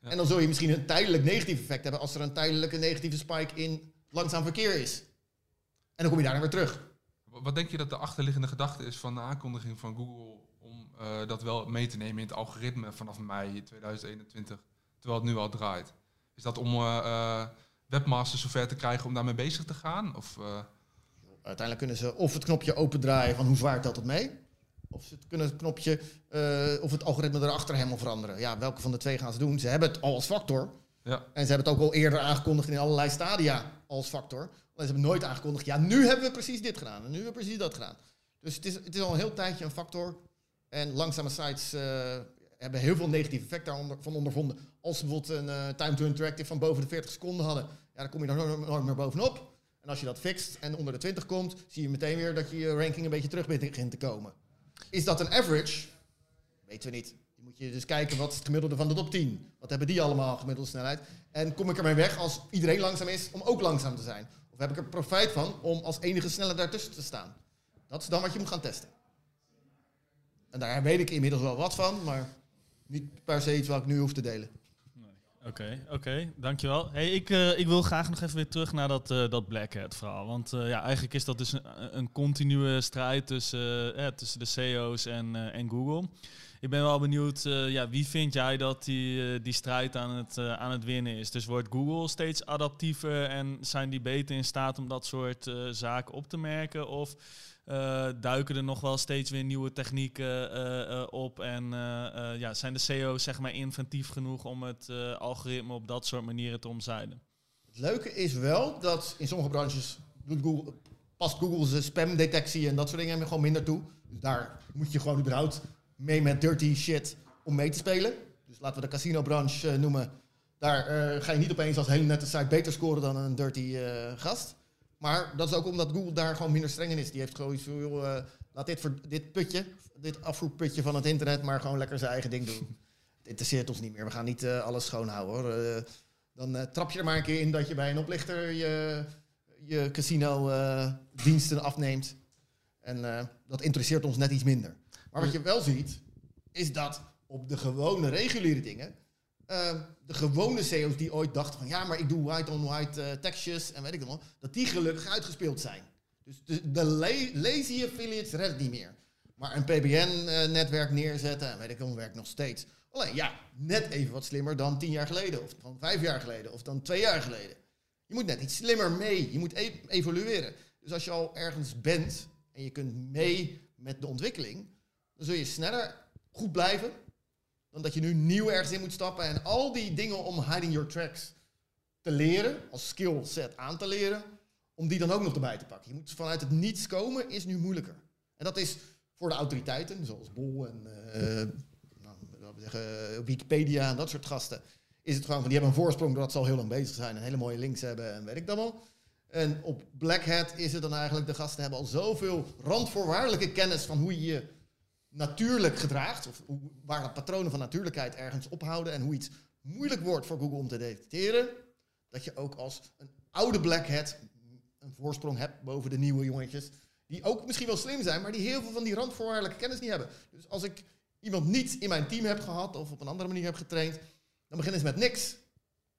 Ja. En dan zul je misschien een tijdelijk negatief effect hebben als er een tijdelijke negatieve spike in langzaam verkeer is. En dan kom je daar weer terug. Wat denk je dat de achterliggende gedachte is van de aankondiging van Google om uh, dat wel mee te nemen in het algoritme vanaf mei 2021? terwijl het nu al draait? Is dat om uh, webmasters zover te krijgen om daarmee bezig te gaan? Of. Uiteindelijk kunnen ze of het knopje opendraaien van hoe zwaar telt het mee. Of ze kunnen het knopje, of het algoritme erachter helemaal veranderen. Ja, welke van de twee gaan ze doen? Ze hebben het al als factor. Ja. En ze hebben het ook al eerder aangekondigd in allerlei stadia als factor. Alleen ze hebben nooit aangekondigd, ja, nu hebben we precies dit gedaan. En nu hebben we precies dat gedaan. Dus het is, het is al een heel tijdje een factor. En langzame sites hebben heel veel negatieve effecten daarvan ondervonden. Als ze bijvoorbeeld een uh, time to interactive van boven de 40 seconden hadden, ja, dan kom je er nooit meer bovenop. En als je dat fixt en onder de 20 komt, zie je meteen weer dat je je ranking een beetje terug begint te komen. Is dat een average? Weten we niet. Moet je dus kijken wat is het gemiddelde van de top 10. Wat hebben die allemaal gemiddelde snelheid? En kom ik ermee weg als iedereen langzaam is om ook langzaam te zijn? Of heb ik er profijt van om als enige sneller daartussen te staan? Dat is dan wat je moet gaan testen. En daar weet ik inmiddels wel wat van, maar niet per se iets wat ik nu hoef te delen. Oké, oké, dankjewel. Hey, ik, uh, ik wil graag nog even weer terug naar dat, uh, dat Black Hat verhaal. Want uh, ja, eigenlijk is dat dus een, een continue strijd tussen, tussen de CEO's en, en Google. Ik ben wel benieuwd, ja, wie vind jij dat die, die strijd aan het, aan het winnen is? Dus wordt Google steeds adaptiever en zijn die beter in staat om dat soort zaken op te merken? Of duiken er nog wel steeds weer nieuwe technieken op. En ja, zijn de CEO's zeg maar inventief genoeg om het algoritme op dat soort manieren te omzeilen? Het leuke is wel dat in sommige branches doet Google, past Google zijn spamdetectie en dat soort dingen gewoon minder toe. Dus daar moet je gewoon überhaupt mee met dirty shit om mee te spelen. Dus laten we de casino-branche noemen. Daar ga je niet opeens als hele nette site beter scoren dan een dirty gast. Maar dat is ook omdat Google daar gewoon minder streng in is. Die heeft gewoon iets van, laat dit, dit putje, dit afvoerputje van het internet, maar gewoon lekker zijn eigen ding doen. [laughs] het interesseert ons niet meer. We gaan niet alles schoonhouden hoor. Dan trap je er maar een keer in dat je bij een oplichter je, je casino diensten afneemt. En dat interesseert ons net iets minder. Maar wat je wel ziet, is dat op de gewone reguliere dingen Ehm, de gewone CEO's die ooit dachten van ja, maar ik doe white-on-white uh, tekstjes en weet ik wel, dat die gelukkig uitgespeeld zijn. Dus de, de lazy affiliates redden niet meer. Maar een PBN-netwerk neerzetten en weet ik wel, werkt nog steeds. Alleen ja, net even wat slimmer dan tien jaar geleden, of van vijf jaar geleden, of dan twee jaar geleden. Je moet net iets slimmer mee, je moet e evolueren. Dus als je al ergens bent en je kunt mee met de ontwikkeling, dan zul je sneller goed blijven dan dat je nu nieuw ergens in moet stappen en al die dingen om hiding your tracks te leren, als skill set aan te leren, om die dan ook nog erbij te pakken. Je moet vanuit het niets komen, is nu moeilijker. En dat is voor de autoriteiten, zoals Bol en uh, nou, zeggen, Wikipedia en dat soort gasten, is het gewoon van die hebben een voorsprong doordat ze al heel lang bezig zijn en hele mooie links hebben en weet ik dat wel. En op Black Hat is het dan eigenlijk, de gasten hebben al zoveel randvoorwaardelijke kennis van hoe je je natuurlijk gedraagt, of waar de patronen van natuurlijkheid ergens ophouden en hoe iets moeilijk wordt voor Google om te detecteren, dat je ook als een oude Black Hat een voorsprong hebt boven de nieuwe jongetjes, die ook misschien wel slim zijn, maar die heel veel van die randvoorwaardelijke kennis niet hebben. Dus als ik iemand niet in mijn team heb gehad of op een andere manier heb getraind, dan beginnen ze met niks.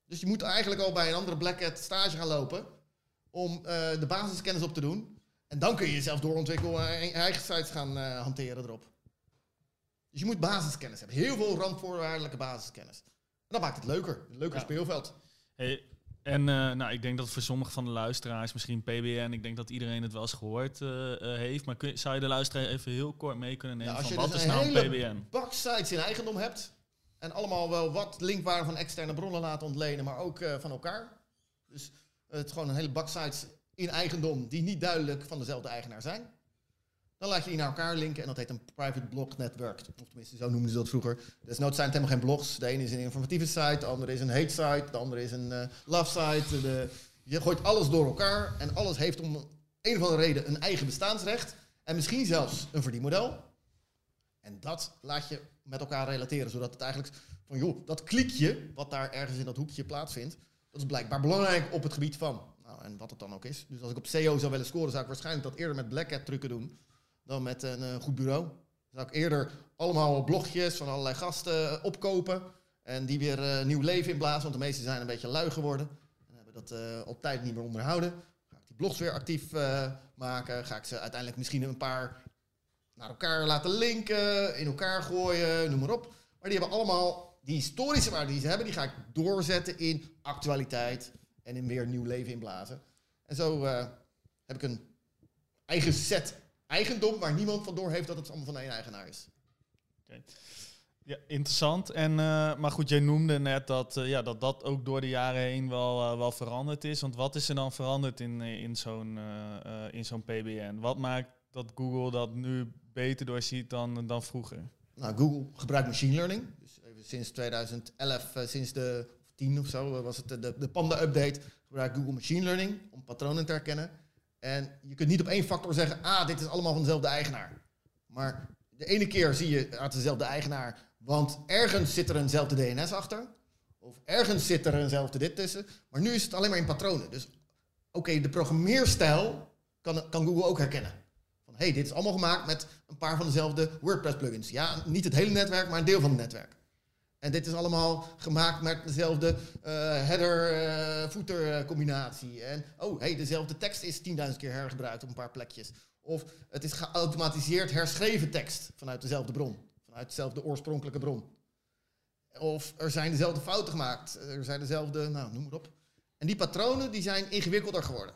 Dus je moet eigenlijk al bij een andere Black Hat stage gaan lopen om uh, de basiskennis op te doen. En dan kun je jezelf doorontwikkelen en eigen sites gaan uh, hanteren erop. Dus je moet basiskennis hebben. Heel veel randvoorwaardelijke basiskennis. En dat maakt het leuker. Een leuker ja. speelveld. Hey, en uh, nou, ik denk dat voor sommige van de luisteraars, misschien PBN, ik denk dat iedereen het wel eens gehoord uh, uh, heeft. Maar kun, zou je de luisteraar even heel kort mee kunnen nemen ja, van wat dus is nou een PBN? sites in eigendom hebt en allemaal wel wat linkwaarde van externe bronnen laten ontlenen, maar ook van elkaar. Dus het gewoon een hele bak sites in eigendom die niet duidelijk van dezelfde eigenaar zijn. Dan laat je die naar elkaar linken en dat heet een private blog network. Of tenminste, zo noemden ze dat vroeger. Desnoods zijn het helemaal geen blogs. De ene is een informatieve site, de andere is een hate site, de andere is een uh, love site. De, je gooit alles door elkaar en alles heeft om een of andere reden een eigen bestaansrecht. En misschien zelfs een verdienmodel. En dat laat je met elkaar relateren, zodat het eigenlijk van joh, dat klikje wat daar ergens in dat hoekje plaatsvindt, dat is blijkbaar belangrijk op het gebied van. Nou, en wat het dan ook is. Dus als ik op SEO zou willen scoren, zou ik waarschijnlijk dat eerder met Black Hat trucken doen dan met een uh, goed bureau. Zou ik eerder allemaal blogjes van allerlei gasten opkopen en die weer uh, nieuw leven inblazen, want de meeste zijn een beetje lui geworden. En hebben dat uh, op tijd niet meer onderhouden. Ga ik die blogs weer actief maken, ga ik ze uiteindelijk misschien een paar naar elkaar laten linken, in elkaar gooien, noem maar op. Maar die hebben allemaal die historische waarde die ze hebben, die ga ik doorzetten in actualiteit en in weer nieuw leven inblazen. En zo heb ik een eigen set eigendom waar niemand van door heeft dat het allemaal van één eigenaar is. Okay. Ja, interessant. En, uh, maar goed, jij noemde net dat, uh, ja, dat dat ook door de jaren heen wel, uh, wel veranderd is. Want wat is er dan veranderd in, in zo'n in zo'n PBN? Wat maakt dat Google dat nu beter doorziet dan, dan vroeger? Nou, Google gebruikt machine learning. Dus even sinds 2011, sinds de 10 of zo, was het de, de Panda-update, gebruikt Google machine learning om patronen te herkennen. En je kunt niet op één factor zeggen, ah, dit is allemaal van dezelfde eigenaar. Maar de ene keer zie je uit dezelfde eigenaar, want ergens zit er eenzelfde DNS achter. Of ergens zit er eenzelfde dit tussen. Maar nu is het alleen maar in patronen. Dus oké, de programmeerstijl kan, kan Google ook herkennen. Van hé, hey, dit is allemaal gemaakt met een paar van dezelfde WordPress plugins. Ja, niet het hele netwerk, maar een deel van het netwerk. En dit is allemaal gemaakt met dezelfde uh, header-footer uh, combinatie. En oh, hey, dezelfde tekst is 10.000 keer hergebruikt op een paar plekjes. Of het is geautomatiseerd herschreven tekst vanuit dezelfde bron. Vanuit dezelfde oorspronkelijke bron. Of er zijn dezelfde fouten gemaakt. Er zijn dezelfde, nou, noem maar op. En die patronen die zijn ingewikkelder geworden.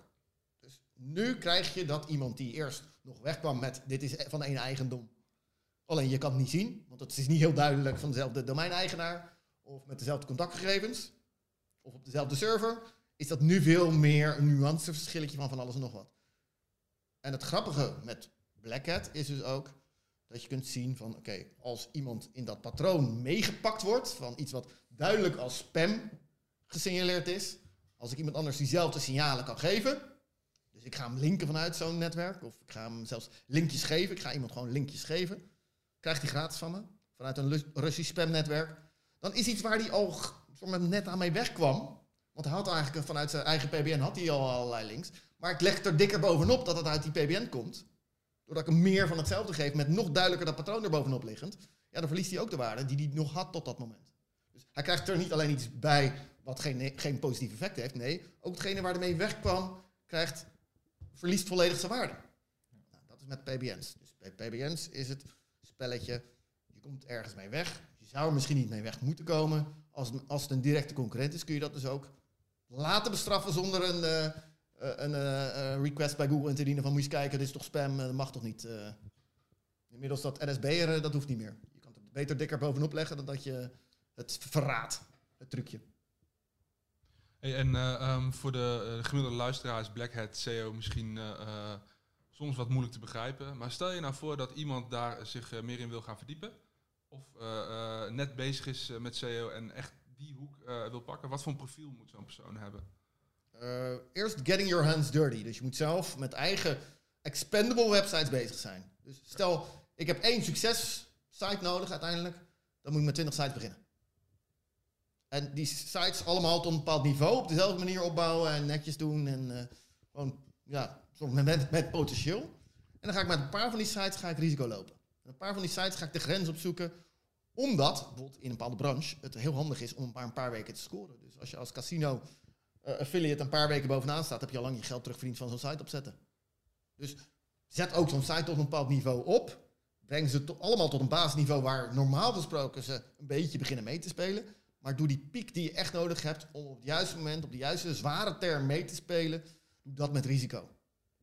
Dus nu krijg je dat iemand die eerst nog wegkwam met dit is van één eigendom Alleen je kan het niet zien, want het is niet heel duidelijk van dezelfde domeineigenaar of met dezelfde contactgegevens of op dezelfde server. Is dat nu veel meer een nuanceverschilletje van van alles en nog wat. En het grappige met Black Hat is dus ook dat je kunt zien van oké, als iemand in dat patroon meegepakt wordt van iets wat duidelijk als spam gesignaleerd is, als ik iemand anders diezelfde signalen kan geven, dus ik ga hem linken vanuit zo'n netwerk of ik ga hem zelfs linkjes geven, ik ga iemand gewoon linkjes geven, krijgt hij gratis van me, vanuit een Russisch spamnetwerk. Dan is iets waar hij al net aan mee wegkwam. Want hij had eigenlijk vanuit zijn eigen PBN had hij al allerlei links. Maar ik leg er dikker bovenop dat het uit die PBN komt. Doordat ik hem meer van hetzelfde geef met nog duidelijker dat patroon er bovenop liggend. Ja, dan verliest hij ook de waarde die hij nog had tot dat moment. Dus hij krijgt er niet alleen iets bij wat geen, geen positief effect heeft. Nee, ook hetgene waar hij mee wegkwam, krijgt, verliest volledig zijn waarde. Nou, dat is met PBN's. Dus PBN's is het spelletje. Je komt ergens mee weg. Je zou er misschien niet mee weg moeten komen. Als, als het een directe concurrent is, kun je dat dus ook laten bestraffen zonder een, uh, een uh, request bij Google in te dienen van moet je eens kijken, dit is toch spam, dat mag toch niet. inmiddels dat NSB'er, dat hoeft niet meer. Je kan beter dikker bovenop leggen dan dat je het verraadt, het trucje. En eh, ehm, voor de eh, gemiddelde luisteraar is Black Hat SEO misschien eh, eh, soms wat moeilijk te begrijpen. Maar stel je nou voor dat iemand daar zich eh, meer in wil gaan verdiepen. Of eh, eh, net bezig is met SEO en echt die hoek wil pakken. Wat voor een profiel moet zo'n persoon hebben? Eerst getting your hands dirty. Dus je moet zelf met eigen expendable websites bezig zijn. Dus stel, ik heb één succes site nodig uiteindelijk. Dan moet ik met 20 sites beginnen. En die sites allemaal tot een bepaald niveau op dezelfde manier opbouwen en netjes doen. En gewoon, ja, met, met, met potentieel. En dan ga ik met een paar van die sites ga ik risico lopen. En een paar van die sites ga ik de grens opzoeken. Omdat, bijvoorbeeld in een bepaalde branche, het heel handig is om een paar, een paar weken te scoren. Dus als je als casino eh, affiliate een paar weken bovenaan staat, heb je al lang je geld terugverdiend van zo'n site opzetten. Dus zet ook zo'n site tot een bepaald niveau op. Breng ze allemaal tot een basisniveau waar normaal gesproken ze een beetje beginnen mee te spelen. Maar doe die piek die je echt nodig hebt om op het juiste moment, op de juiste zware term mee te spelen, doe dat met risico.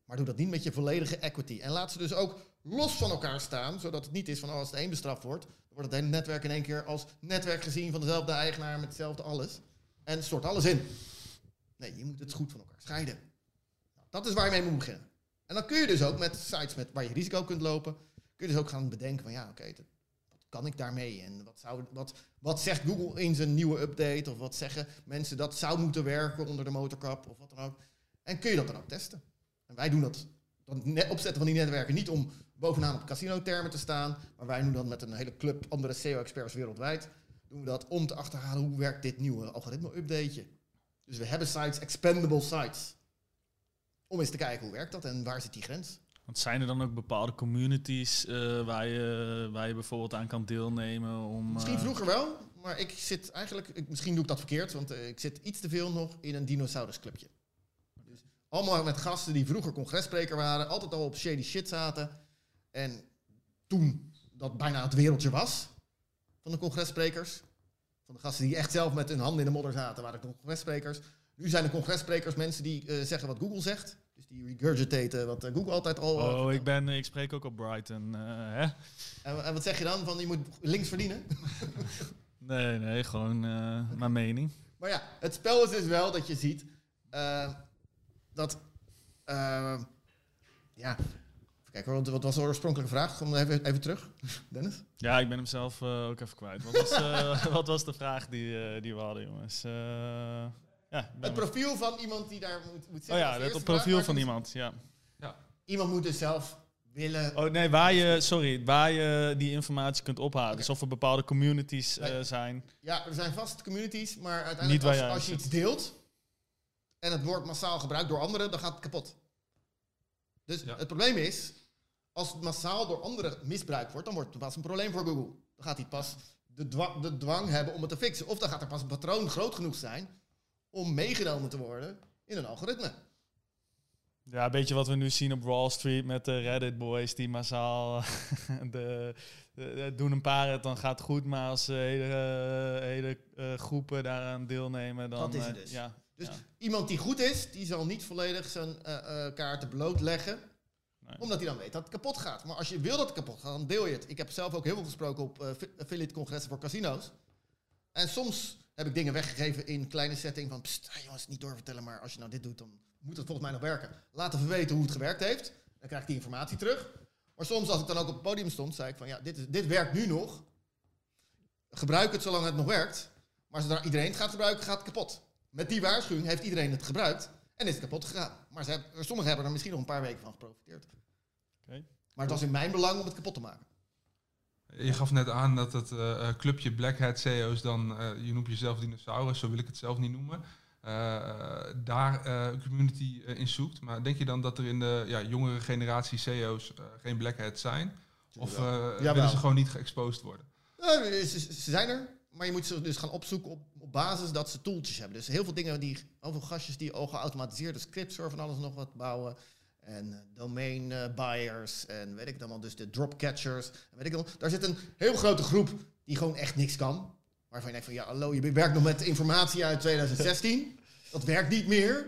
Maar doe dat niet met je volledige equity. En laat ze dus ook los van elkaar staan, zodat het niet is van oh, als het een bestraft wordt, dan wordt het hele netwerk in één keer als netwerk gezien van dezelfde eigenaar met hetzelfde alles. En stort alles in. Nee, je moet het goed van elkaar scheiden. Nou, dat is waar je mee moet beginnen. En dan kun je dus ook met sites met, waar je risico kunt lopen, kun je dus ook gaan bedenken van ja, oké, wat kan ik daarmee? En wat, zou, wat, wat zegt Google in zijn nieuwe update? Of wat zeggen mensen dat zou moeten werken onder de motorkap of wat dan ook? En kun je dat dan ook testen? En wij doen dat, dat net opzetten van die netwerken niet om bovenaan op casino-termen te staan, maar wij doen dat met een hele club andere SEO-experts wereldwijd. Doen we dat om te achterhalen hoe werkt dit nieuwe algoritme-updateje. Dus we hebben sites, expendable sites. Om eens te kijken hoe werkt dat en waar zit die grens. Want zijn er dan ook bepaalde communities eh, waar, je, waar je bijvoorbeeld aan kan deelnemen? Om, Misschien eh, vroeger wel, maar ik zit eigenlijk, ik, misschien doe ik dat verkeerd, want eh, ik zit iets te veel nog in een dinosaurusclubje. Allemaal met gasten die vroeger congresspreker waren, altijd al op shady shit zaten. En toen dat bijna het wereldje was van de congresssprekers, van de gasten die echt zelf met hun handen in de modder zaten, waren de congresssprekers. Nu zijn de congresssprekers mensen die eh, zeggen wat Google zegt. Dus die regurgitaten wat eh, Google altijd al... Oh, ik, ben, ik spreek ook op Brighton. hè? en, en wat zeg je dan? Van je moet links verdienen? [laughs] Nee, nee, gewoon mijn mening. Maar ja, het spel is dus wel dat je ziet dat. eh, ja. Kijken, wat, wat was de oorspronkelijke vraag? Kom even, even terug, Dennis. Ja, ik ben hem zelf eh, ook even kwijt. Wat was, eh, [laughs] wat was de vraag die, eh, die we hadden, jongens? Eh, ja, Het profiel van iemand die daar moet, moet zitten. oh ja, het profiel vraag. van iemand, ja. Iemand moet dus zelf willen. Oh nee, waar je, sorry, waar je die informatie kunt ophalen. Oké. Dus of er bepaalde communities eh, zijn. Ja, er zijn vast communities, maar uiteindelijk als, als je iets deelt en het wordt massaal gebruikt door anderen, dan gaat het kapot. Dus Ja. het probleem is, als het massaal door anderen misbruikt wordt, dan wordt het pas een probleem voor Google. Dan gaat hij pas de, dwa- de dwang hebben om het te fixen. Of dan gaat er pas een patroon groot genoeg zijn om meegenomen te worden in een algoritme. Ja, een beetje wat we nu zien op Wall Street met de Reddit boys die massaal [laughs] de, doen een paar het, dan gaat het goed. Maar als eh, hele, hele eh, groepen daaraan deelnemen, dan... Dat is eh, het dus. Ja, Dus ja. iemand die goed is, die zal niet volledig zijn eh, eh, kaarten blootleggen. Nee. Omdat hij dan weet dat het kapot gaat. Maar als je wil dat het kapot gaat, dan deel je het. Ik heb zelf ook heel veel gesproken op affi- affiliate congressen voor casino's. En soms heb ik dingen weggegeven in kleine setting van... Pst, jongens, niet doorvertellen, maar als je nou dit doet, dan moet het volgens mij nog werken. Laat even weten hoe het gewerkt heeft. Dan krijg ik die informatie terug. Maar soms als ik dan ook op het podium stond, zei ik van... Ja, dit, is, dit werkt nu nog. Gebruik het zolang het nog werkt. Maar zodra iedereen het gaat gebruiken, gaat het kapot. Met die waarschuwing heeft iedereen het gebruikt en is het kapot gegaan. Maar ze hebben, sommigen hebben er misschien nog een paar weken van geprofiteerd. Oké. Maar het was in mijn belang om het kapot te maken. Je gaf net aan dat het eh, eh, clubje Black Hat CEO's dan, eh, je noemt jezelf dinosaurus, zo wil ik het zelf niet noemen, eh, daar eh, een community eh, in zoekt. Maar denk je dan dat er in de ja, jongere generatie CEO's eh, geen Black Hat zijn? Of eh, willen ze gewoon niet geëxposed worden? Ze, ze zijn er, maar je moet ze dus gaan opzoeken op, op basis dat ze tooltjes hebben. Dus heel veel dingen, die, heel veel gastjes die al geautomatiseerde scripts van alles nog wat bouwen. En eh, domain eh, buyers en weet ik het allemaal, dus de drop catchers. En weet ik. Daar zit een heel grote groep die gewoon echt niks kan. Waarvan je denkt van ja, hallo, je werkt nog met informatie uit 2016. [laughs] Dat werkt niet meer.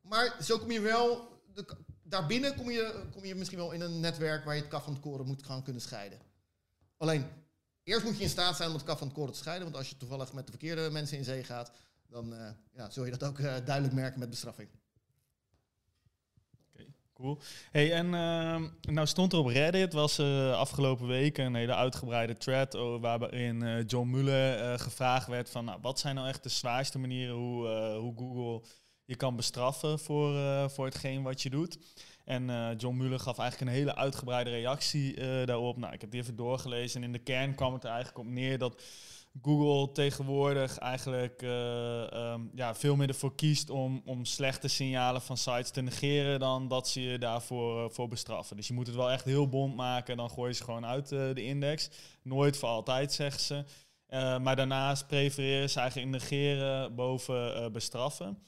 Maar zo kom je wel, de, daarbinnen kom je, kom je misschien wel in een netwerk waar je het kaf van het koren moet gaan kunnen scheiden. Alleen, Eerst moet je in staat zijn om het kaf van het koren te scheiden. Want als je toevallig met de verkeerde mensen in zee gaat, dan eh, ja, zul je dat ook eh, duidelijk merken met bestraffing. Cool. Hey, en ehm, nou stond er op Reddit, was eh, afgelopen week een hele uitgebreide thread waarin John Muller gevraagd werd van nou, wat zijn nou echt de zwaarste manieren hoe, hoe Google je kan bestraffen voor, voor hetgeen wat je doet. En eh, John Muller gaf eigenlijk een hele uitgebreide reactie eh, daarop. Nou, ik heb die even doorgelezen en in de kern kwam het er eigenlijk op neer dat Google tegenwoordig eigenlijk eh, ehm, ja, veel meer ervoor kiest om, om slechte signalen van sites te negeren dan dat ze je daarvoor voor bestraffen. Dus je moet het wel echt heel bond maken, dan gooi je ze gewoon uit de index. Nooit voor altijd, zeggen ze. Maar daarnaast prefereren ze eigenlijk negeren boven bestraffen.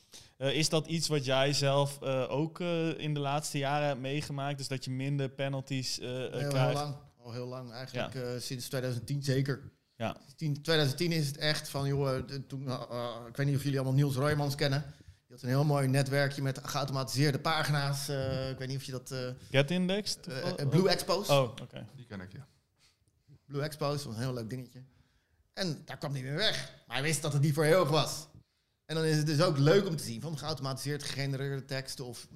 Eh, is dat iets wat jij zelf eh, ook eh, in de laatste jaren hebt meegemaakt? Dus dat je minder penalties Heel, heel krijgt? lang. Al heel lang, eigenlijk eh, sinds 2010 zeker. Ja. 10 2010 is het echt van, joh, toen, ik weet niet of jullie allemaal Niels Roymans kennen. Die had een heel mooi netwerkje met geautomatiseerde pagina's. eh, ik weet niet of je dat... eh Get Index? eh, Blue Expose. Oh, oké. Die ken ik, ja. Blue Expose, was een heel leuk dingetje. En daar kwam hij weer weg. Maar hij wist dat het niet voor eeuwig was. En dan is het dus ook leuk om te zien van geautomatiseerd gegenereerde tekst of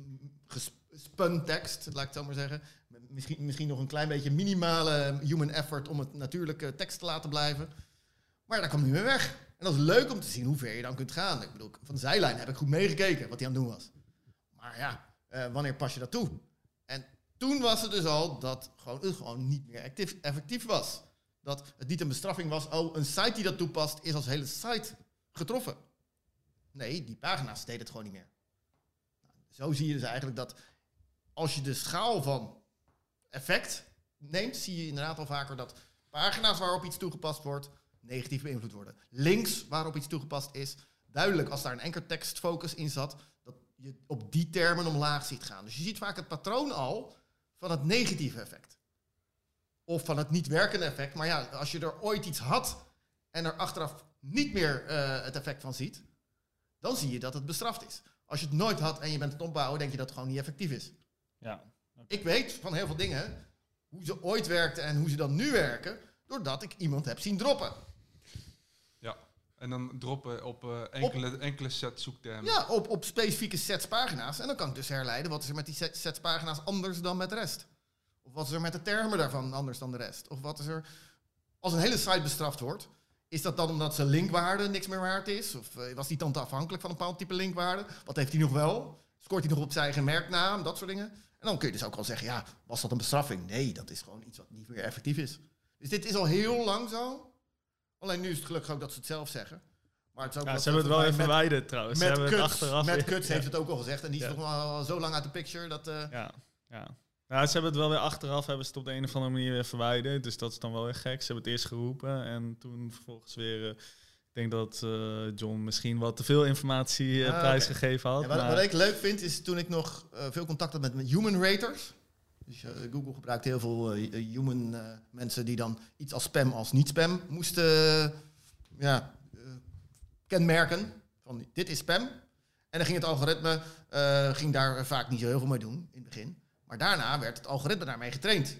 gespun tekst, laat ik het zo maar zeggen. Misschien, misschien nog een klein beetje minimale human effort om het natuurlijke tekst te laten blijven. Maar daar kwam hij weer weg. En dat is leuk om te zien hoe ver je dan kunt gaan. Ik bedoel, van de zijlijn heb ik goed meegekeken wat hij aan het doen was. Maar ja, eh, wanneer pas je dat toe? En toen was het dus al dat gewoon, het gewoon niet meer actief, effectief was. Dat het niet een bestraffing was, oh, een site die dat toepast is als hele site getroffen. Nee, die pagina's deden het gewoon niet meer. Nou, Zo zie je dus eigenlijk dat als je de schaal van effect neemt, zie je inderdaad al vaker dat pagina's waarop iets toegepast wordt, negatief beïnvloed worden. Links waarop iets toegepast is, duidelijk als daar een ankertekstfocus in zat, dat je op die termen omlaag ziet gaan. Dus je ziet vaak het patroon al van het negatieve effect. Of van het niet werkende effect. Maar ja, als je er ooit iets had en er achteraf niet meer eh, het effect van ziet, dan zie je dat het bestraft is. Als je het nooit had en je bent het opbouwen, denk je dat het gewoon niet effectief is. Ja. Ik weet van heel veel dingen hoe ze ooit werkten en hoe ze dan nu werken, doordat ik iemand heb zien droppen. Ja. En dan droppen op eh, enkele, enkele set zoektermen. Ja, op, op specifieke sets pagina's. En dan kan ik dus herleiden wat is er met die set- sets pagina's anders dan met de rest. Of wat is er met de termen daarvan anders dan de rest. Of wat is er... Als een hele site bestraft wordt, is dat dan omdat zijn linkwaarde niks meer waard is? Of eh, was die dan te afhankelijk van een bepaald type linkwaarde? Wat heeft hij nog wel? Scoort hij nog op zijn eigen merknaam? Dat soort dingen. En dan kun je dus ook al zeggen, ja, was dat een bestraffing? Nee, dat is gewoon iets wat niet meer effectief is. Dus dit is al heel lang zo. Alleen nu is het gelukkig ook dat ze het zelf zeggen. Maar het is ook Ja, ze hebben het wel even verwijderd trouwens. Ze het achteraf Cutts ja. heeft het ook al gezegd. En die is Ja. nog wel zo lang uit de picture. Dat, eh, Ja, ja. Ja, ze hebben het wel weer achteraf, hebben ze het op de een of andere manier weer verwijderd. Dus dat is dan wel weer gek. Ze hebben het eerst geroepen en toen vervolgens weer... eh, ik denk dat eh, John misschien wat te veel informatie Ah, prijsgegeven had. wat, maar- wat ik leuk vind, is toen ik nog veel contact had met, met human raters. Dus Google gebruikt heel veel human mensen die dan iets als spam als niet spam moesten ja, kenmerken. Van dit is spam. En dan ging het algoritme ging daar vaak niet zo heel veel mee doen in het begin. Maar daarna werd het algoritme daarmee getraind.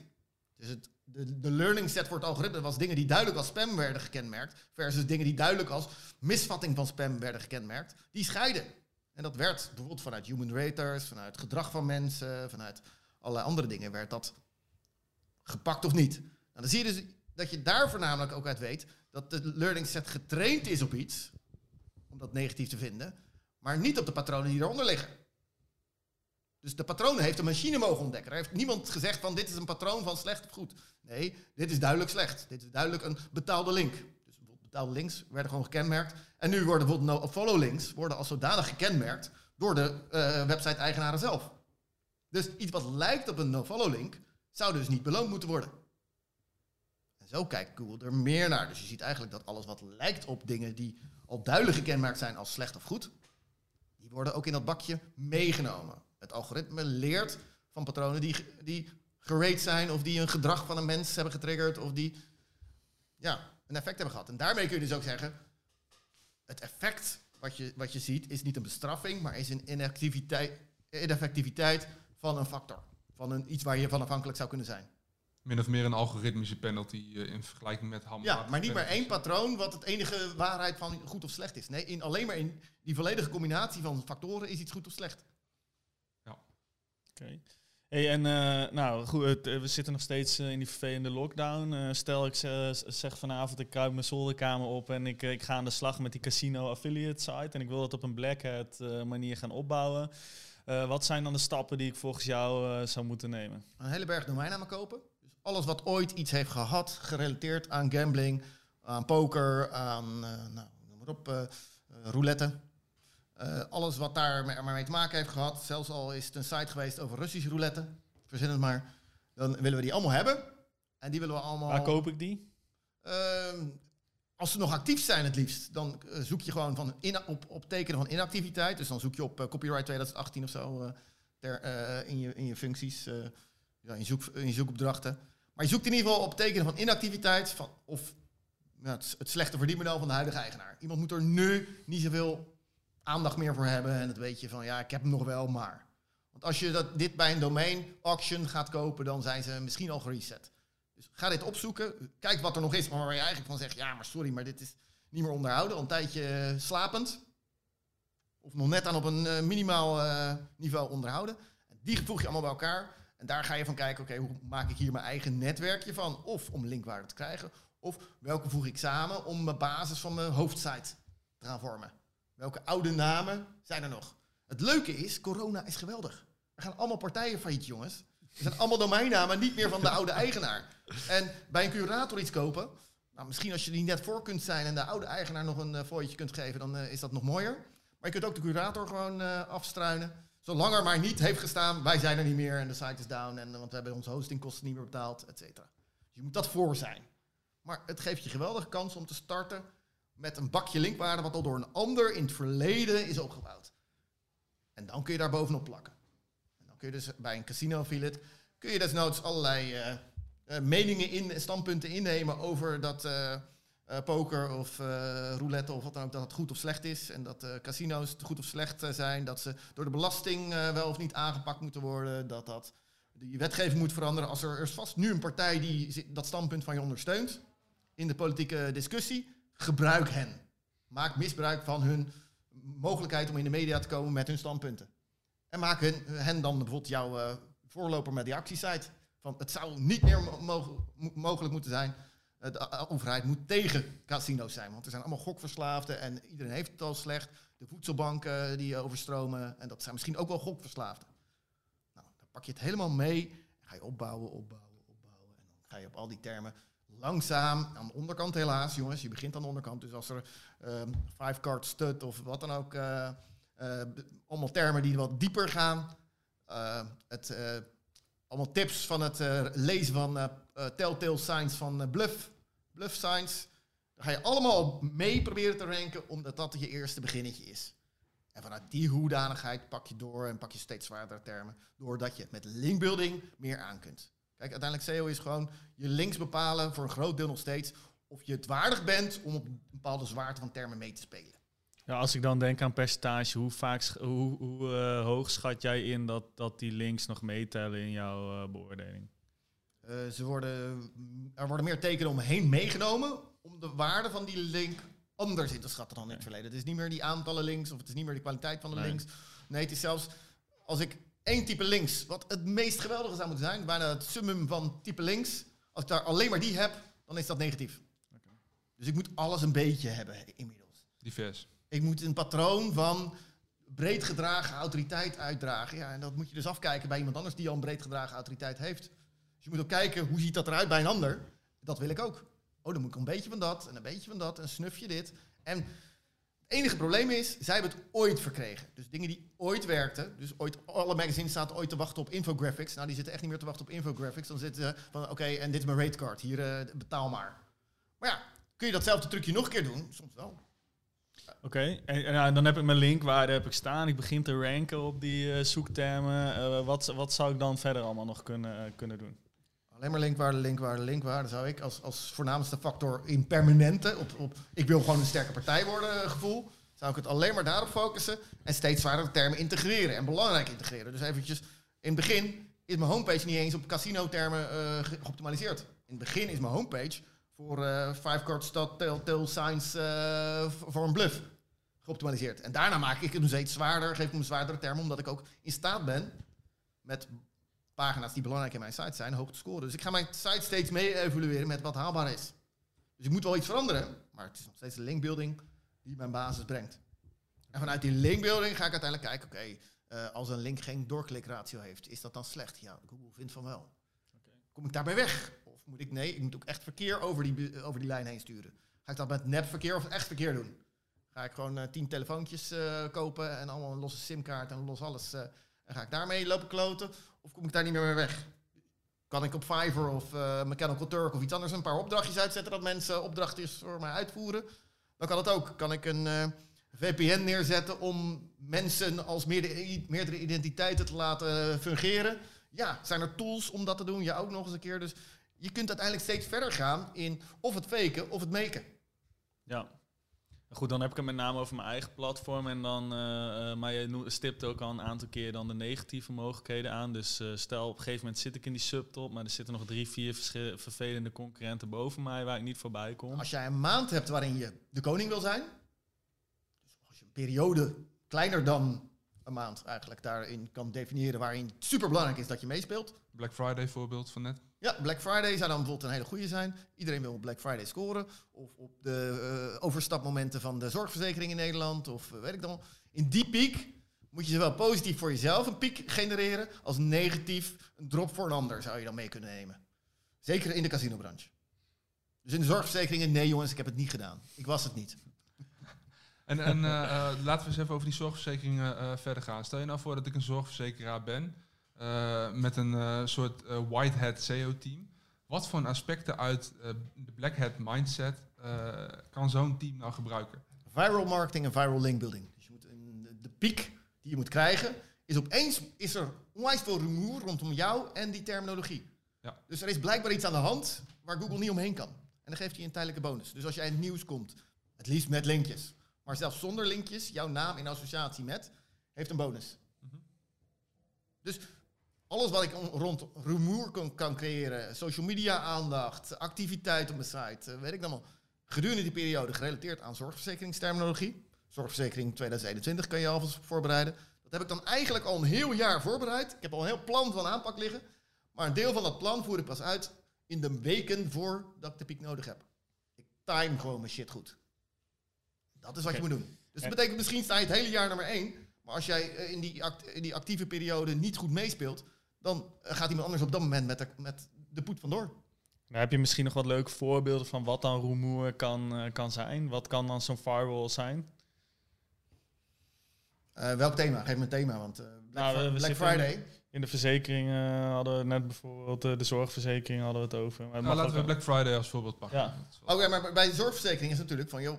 Dus het, de, de learning set voor het algoritme was dingen die duidelijk als spam werden gekenmerkt, versus dingen die duidelijk als misvatting van spam werden gekenmerkt, die scheiden. En dat werd bijvoorbeeld vanuit human raters, vanuit gedrag van mensen, vanuit allerlei andere dingen, werd dat gepakt of niet. Nou, dan zie je dus dat je daar voornamelijk ook uit weet dat de learning set getraind is op iets, om dat negatief te vinden, maar niet op de patronen die eronder liggen. Dus de patronen heeft de machine mogen ontdekken. Er heeft niemand gezegd van dit is een patroon van slecht of goed. Nee, dit is duidelijk slecht. Dit is duidelijk een betaalde link. Dus betaalde links werden gewoon gekenmerkt. En nu worden bijvoorbeeld no-follow links worden als zodanig gekenmerkt door de eh, website-eigenaren zelf. Dus iets wat lijkt op een no-follow link zou dus niet beloond moeten worden. En zo kijkt Google er meer naar. Dus je ziet eigenlijk dat alles wat lijkt op dingen die al duidelijk gekenmerkt zijn als slecht of goed, die worden ook in dat bakje meegenomen. Het algoritme leert van patronen die, die gerate zijn of die een gedrag van een mens hebben getriggerd of die ja, een effect hebben gehad. En daarmee kun je dus ook zeggen, het effect wat je, wat je ziet is niet een bestraffing, maar is een inactiviteit, ineffectiviteit van een factor. Van een, iets waar je van afhankelijk zou kunnen zijn. min of meer een algoritmische penalty eh, in vergelijking met ham. Ja, maar niet maar één patroon wat het enige waarheid van goed of slecht is. Nee, in, alleen maar in die volledige combinatie van factoren is iets goed of slecht. Oké. Hey, en eh, nou goed, eh, we zitten nog steeds eh, in die vervelende lockdown. Stel ik ze- zeg vanavond, ik kruip mijn zolderkamer op en ik, ik ga aan de slag met die casino affiliate site en ik wil dat op een black hat manier gaan opbouwen. Wat zijn dan de stappen die ik volgens jou zou moeten nemen? Een hele berg domeinnamen kopen. Dus alles wat ooit iets heeft gehad, gerelateerd aan gambling, aan poker, aan, nou, noem maar op, roulette. Eh, alles wat daar maar mee te maken heeft gehad, zelfs al is het een site geweest over Russische roulette, verzin het maar, dan willen we die allemaal hebben. En die willen we allemaal... Waar koop ik die? Ehm, als ze nog actief zijn het liefst, dan eh, zoek je gewoon van ina- op, op tekenen van inactiviteit. Dus dan zoek je op eh, copyright 2018 of zo ter, in, je, in je functies, ja, in, je zoek, in zoekopdrachten. Maar je zoekt in ieder geval op tekenen van inactiviteit van, of ja, het, het slechte verdienmodel van de huidige eigenaar. Iemand moet er nu niet zoveel aandacht meer voor hebben en het weet je van ja, ik heb hem nog wel, maar. Want als je dat, dit bij een domain auction gaat kopen, dan zijn ze misschien al gereset. Dus ga dit opzoeken. Kijk wat er nog is, maar waar je eigenlijk van zegt... ja, maar sorry, maar dit is niet meer onderhouden. Al een tijdje eh, slapend. Of nog net aan op een eh, minimaal eh, niveau onderhouden. Die voeg je allemaal bij elkaar. En daar ga je van kijken, oké, hoe maak ik hier mijn eigen netwerkje van? Of om linkwaarde te krijgen. Of welke voeg ik samen om mijn basis van mijn hoofdsite te gaan vormen. Welke oude namen zijn er nog? Het leuke is, corona is geweldig. Er gaan allemaal partijen failliet, jongens. Er zijn allemaal domeinnamen, niet meer van de oude eigenaar. En bij een curator iets kopen, nou, misschien als je die net voor kunt zijn en de oude eigenaar nog een uh, kunt geven, dan uh, is dat nog mooier. Maar je kunt ook de curator gewoon uh, afstruinen. Zolang er maar niet heeft gestaan, wij zijn er niet meer en de site is down, en, want we hebben onze hostingkosten niet meer betaald, et cetera. Dus je moet dat voor zijn. Maar het geeft je geweldige kans om te starten met een bakje linkwaarde wat al door een ander in het verleden is opgebouwd. En dan kun je daar bovenop plakken. En dan kun je dus bij een casino affiliate, kun je desnoods allerlei uh, uh, meningen in, standpunten innemen over dat uh, poker of roulette of wat dan ook, dat het goed of slecht is. En dat casino's goed of slecht zijn. Dat ze door de belasting wel of niet aangepakt moeten worden. Dat dat die wetgeving moet veranderen. Als er, er is vast nu een partij die dat standpunt van je ondersteunt in de politieke discussie, gebruik hen. Maak misbruik van hun mogelijkheid om in de media te komen met hun standpunten. En maak hen, hen dan bijvoorbeeld jouw uh, voorloper met die actiesite. Van het zou niet meer mo mogelijk moeten zijn. Uh, de overheid moet tegen casino's zijn. Want er zijn allemaal gokverslaafden en iedereen heeft het al slecht. De voedselbanken die overstromen. En dat zijn misschien ook wel gokverslaafden. Nou, dan pak je het helemaal mee. Ga je opbouwen, opbouwen, opbouwen. En dan ga je op al die termen langzaam, aan de onderkant helaas, jongens, je begint aan de onderkant. Dus als er um, five card stud of wat dan ook, uh, uh, allemaal termen die wat dieper gaan. Uh, het, allemaal tips van het lezen van telltale signs van bluff, bluff signs. Daar ga je allemaal mee proberen te ranken, omdat dat je eerste beginnetje is. En vanuit die hoedanigheid pak je door en pak je steeds zwaardere termen, doordat je met linkbuilding meer aan kunt. Kijk, uiteindelijk SEO is gewoon je links bepalen voor een groot deel nog steeds of je het waardig bent om op een bepaalde zwaarte van termen mee te spelen. Ja, als ik dan denk aan percentage, hoe, vaak, hoe, hoe uh, hoog schat jij in dat, dat die links nog meetellen in jouw uh, beoordeling? Uh, ze worden, er worden meer tekenen omheen meegenomen om de waarde van die link anders in te schatten dan in het verleden. Het is niet meer die aantallen links of het is niet meer de kwaliteit van de Nee. links. Nee, het is zelfs als ik één type links, wat het meest geweldige zou moeten zijn, bijna het summum van type links, als ik daar alleen maar die heb, dan is dat negatief. Dus ik moet alles een beetje hebben inmiddels. Divers. Ik moet een patroon van breed gedragen autoriteit uitdragen. Ja, en dat moet je dus afkijken bij iemand anders die al een breed gedragen autoriteit heeft. Dus je moet ook kijken, hoe ziet dat eruit bij een ander? Dat wil ik ook. Oh, dan moet ik een beetje van dat en een beetje van dat en snufje dit. En het enige probleem is, zij hebben het ooit verkregen. Dus dingen die ooit werkten. Dus ooit, alle magazines zaten ooit te wachten op infographics. Nou, die zitten echt niet meer te wachten op infographics. Dan zitten ze van, oké, en dit is mijn ratecard. Hier, uh, betaal maar. Maar ja, kun je datzelfde trucje nog een keer doen? Soms wel. Oké, en, en nou, dan heb ik mijn linkwaarde heb ik staan. Ik begin te ranken op die uh, zoektermen. Uh, wat, wat zou ik dan verder allemaal nog kunnen, kunnen doen? Alleen maar linkwaarde, linkwaarde, linkwaarde zou ik als, als voornaamste factor in permanente, op, op ik wil gewoon een sterke partij worden gevoel, zou ik het alleen maar daarop focussen en steeds zwaardere termen integreren en belangrijk integreren. Dus eventjes in het begin is mijn homepage niet eens op casino-termen eh, ge- geoptimaliseerd. In het begin is mijn homepage voor eh five card stat telltale signs eh, v- voor een bluff geoptimaliseerd. En daarna maak ik hem steeds zwaarder, geef ik hem zwaardere termen, omdat ik ook in staat ben met pagina's die belangrijk in mijn site zijn, hoog te scoren. Dus ik ga mijn site steeds mee evalueren met wat haalbaar is. Dus ik moet wel iets veranderen, maar het is nog steeds de linkbuilding die mijn basis brengt. En vanuit die linkbuilding ga ik uiteindelijk kijken, oké, eh, als een link geen doorklikratio heeft, is dat dan slecht? Ja, Google vindt van wel. Kom ik daarbij weg? Of moet ik, nee, ik moet ook echt verkeer over die, over die lijn heen sturen. Ga ik dat met nepverkeer of echt verkeer doen? Ga ik gewoon eh, tien telefoontjes eh, kopen en allemaal een losse simkaart en los alles. en ga ik daarmee lopen kloten? Of kom ik daar niet meer mee weg? Kan ik op Fiverr of eh, Mechanical Turk of iets anders een paar opdrachtjes uitzetten dat mensen opdrachtjes voor mij uitvoeren? Dan kan dat ook. Kan ik een eh, VPN neerzetten om mensen als meerdere, meerdere identiteiten te laten fungeren? Ja, zijn er tools om dat te doen? Ja, ook nog eens een keer. Dus je kunt uiteindelijk steeds verder gaan in of het faken of het maken. Ja. Goed, dan heb ik het met name over mijn eigen platform. En dan, eh, eh, maar je noemt- stipt ook al een aantal keer dan de negatieve mogelijkheden aan. Dus eh, stel, op een gegeven moment zit ik in die subtop, maar er zitten nog drie, vier vervelende concurrenten boven mij waar ik niet voorbij kom. Als jij een maand hebt waarin je de koning wil zijn, dus als je een periode kleiner dan een maand eigenlijk daarin kan definiëren waarin het superbelangrijk is dat je meespeelt. Black Friday voorbeeld van net. Ja, Black Friday zou dan bijvoorbeeld een hele goede zijn. Iedereen wil op Black Friday scoren. Of op de eh, overstapmomenten van de zorgverzekering in Nederland. Of eh, weet ik dan. In die piek moet je zowel positief voor jezelf een piek genereren. als negatief een drop voor een ander zou je dan mee kunnen nemen. Zeker in de casinobranche. Dus in de zorgverzekeringen, nee jongens, ik heb het niet gedaan. Ik was het niet. [laughs] En, eh, laten we eens even over die zorgverzekeringen verder gaan. Stel je nou voor dat ik een zorgverzekeraar ben met een eh, soort eh, white hat SEO-team. Wat voor aspecten uit eh, de black hat mindset eh, kan zo'n team nou gebruiken? Viral marketing en viral link building. Dus je moet de piek die je moet krijgen, is opeens is er onwijs veel rumoer rondom jou en die terminologie. Ja. Dus er is blijkbaar iets aan de hand waar Google niet omheen kan. En dan geeft hij een tijdelijke bonus. Dus als jij in het nieuws komt, het liefst met linkjes, maar zelfs zonder linkjes, jouw naam in associatie met, heeft een bonus. Mhm. Dus alles wat ik on- rond rumoer kan, kan creëren, social media aandacht, activiteit op mijn site, eh, weet ik dan wel. Gedurende die periode gerelateerd aan zorgverzekeringsterminologie. Zorgverzekering 2021 kan je alvast voorbereiden. Dat heb ik dan eigenlijk al een heel jaar voorbereid. Ik heb al een heel plan van aanpak liggen. Maar een deel van dat plan voer ik pas uit in de weken voordat ik de piek nodig heb. Ik time gewoon mijn shit goed. Dat is wat je moet doen. Dus dat betekent misschien sta je het hele jaar nummer één. Maar als jij eh, in die, act- in die actieve periode niet goed meespeelt, dan eh, gaat iemand anders op dat moment met de, met de poet vandoor. Nou, heb je misschien nog wat leuke voorbeelden van wat dan rumoer kan, eh, kan zijn? Wat kan dan zo'n firewall zijn? Eh, welk thema? Geef me een thema, want eh, Black, Nou, Black Friday. In de verzekering eh, hadden we net bijvoorbeeld de zorgverzekering hadden we het over. Maar het Nou, laten we Black Friday als voorbeeld pakken. Ja. Ja, maar bij de zorgverzekering is het natuurlijk van, joh,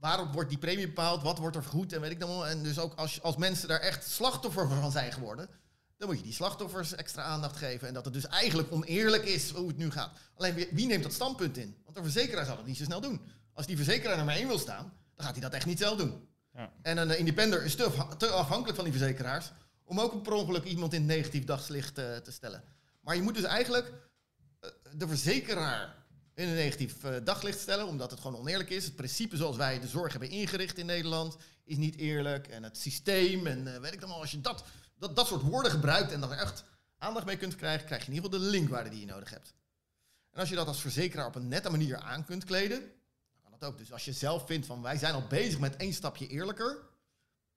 waarom wordt die premie bepaald? Wat wordt er vergoed en weet ik dan wel. En dus ook als, als mensen daar echt slachtoffer van zijn geworden, dan moet je die slachtoffers extra aandacht geven. En dat het dus eigenlijk oneerlijk is hoe het nu gaat. Alleen wie, neemt dat standpunt in? Want de verzekeraar zal het niet zo snel doen. Als die verzekeraar nummer één wil staan, dan gaat hij dat echt niet zelf doen. Ja. En een independer is te, afha- te afhankelijk van die verzekeraars om ook per ongeluk iemand in het negatief dagslicht eh, te stellen. Maar je moet dus eigenlijk eh, de verzekeraar in een negatief eh, daglicht stellen, omdat het gewoon oneerlijk is. Het principe zoals wij de zorg hebben ingericht in Nederland is niet eerlijk. En het systeem en weet ik dan wel, als je dat, dat, dat soort woorden gebruikt en dan er echt aandacht mee kunt krijgen, krijg je in ieder geval de linkwaarde die je nodig hebt. En als je dat als verzekeraar op een nette manier aan kunt kleden, dan kan dat ook. Dus als je zelf vindt van wij zijn al bezig met één stapje eerlijker,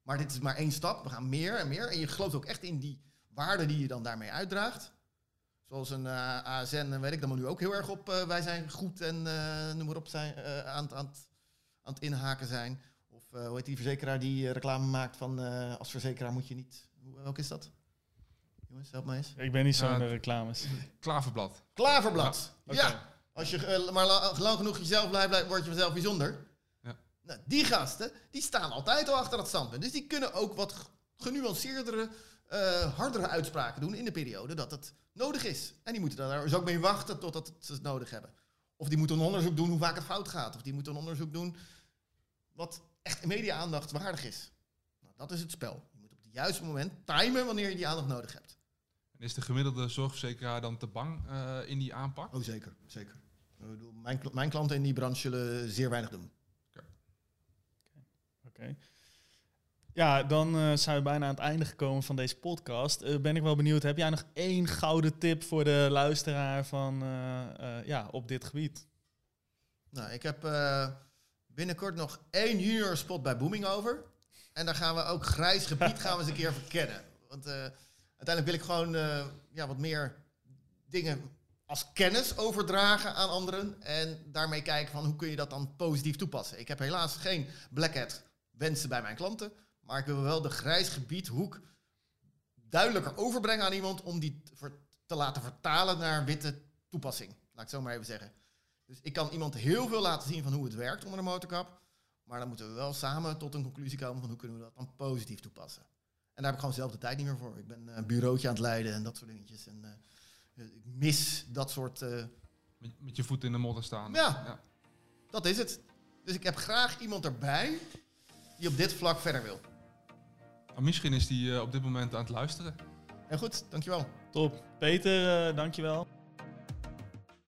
maar dit is maar één stap, we gaan meer en meer. En je gelooft ook echt in die waarde die je dan daarmee uitdraagt. Zoals een eh, ASN, weet ik dan maar nu ook heel erg op. eh, wij zijn goed en eh, noem maar op zijn, aan, aan, aan het inhaken zijn. Of hoe heet die verzekeraar die reclame maakt van als verzekeraar moet je niet. Hoe- Welke is dat? Jongens, help mij eens. Ik ben niet zo Ja, in de reclames. Klaverblad. Klaverblad. Ja, als je eh, maar la- lang genoeg jezelf blijft, blijft, word je vanzelf bijzonder. Ja. Nou, die gasten, die staan altijd al achter dat standpunt. Dus die kunnen ook wat genuanceerdere, eh, hardere uitspraken doen in de periode dat het nodig is. En die moeten daar dus ook mee wachten totdat het ze het nodig hebben. Of die moeten een onderzoek doen hoe vaak het fout gaat. Of die moeten een onderzoek doen wat echt media-aandacht waardig is. Nou, dat is het spel. Juiste moment timen wanneer je die aandacht nodig hebt. En Is de gemiddelde zorgverzekeraar dan te bang eh, in die aanpak? Oh, zeker. zeker. Ik bedoel, mijn, kl- mijn klanten in die branche zullen zeer weinig doen. Oké. Ja, dan eh, zijn we bijna aan het einde gekomen van deze podcast. Eh, ben ik wel benieuwd, heb jij nog één gouden tip voor de luisteraar van, eh, eh, ja, op dit gebied? Nou, ik heb eh, binnenkort nog één junior spot bij Booming over. En daar gaan we ook grijs gebied gaan we eens een keer verkennen. Want eh, uiteindelijk wil ik gewoon eh, ja, wat meer dingen als kennis overdragen aan anderen. En daarmee kijken van hoe kun je dat dan positief toepassen. Ik heb helaas geen black hat wensen bij mijn klanten. Maar ik wil wel de grijs gebiedhoek duidelijker overbrengen aan iemand om die te laten vertalen naar witte toepassing. Laat ik het zo maar even zeggen. Dus ik kan iemand heel veel laten zien van hoe het werkt onder de motorkap. Maar dan moeten we wel samen tot een conclusie komen van hoe kunnen we dat dan positief toepassen. En daar heb ik gewoon zelf de tijd niet meer voor. Ik ben eh, een bureautje aan het leiden en dat soort dingetjes. En eh, ik mis dat soort... eh, Met, met je voet in de modder staan. Ja. dat is het. Dus ik heb graag iemand erbij die op dit vlak verder wil. Maar misschien is die eh, op dit moment aan het luisteren. En goed, dankjewel. Top. Peter, eh, dankjewel.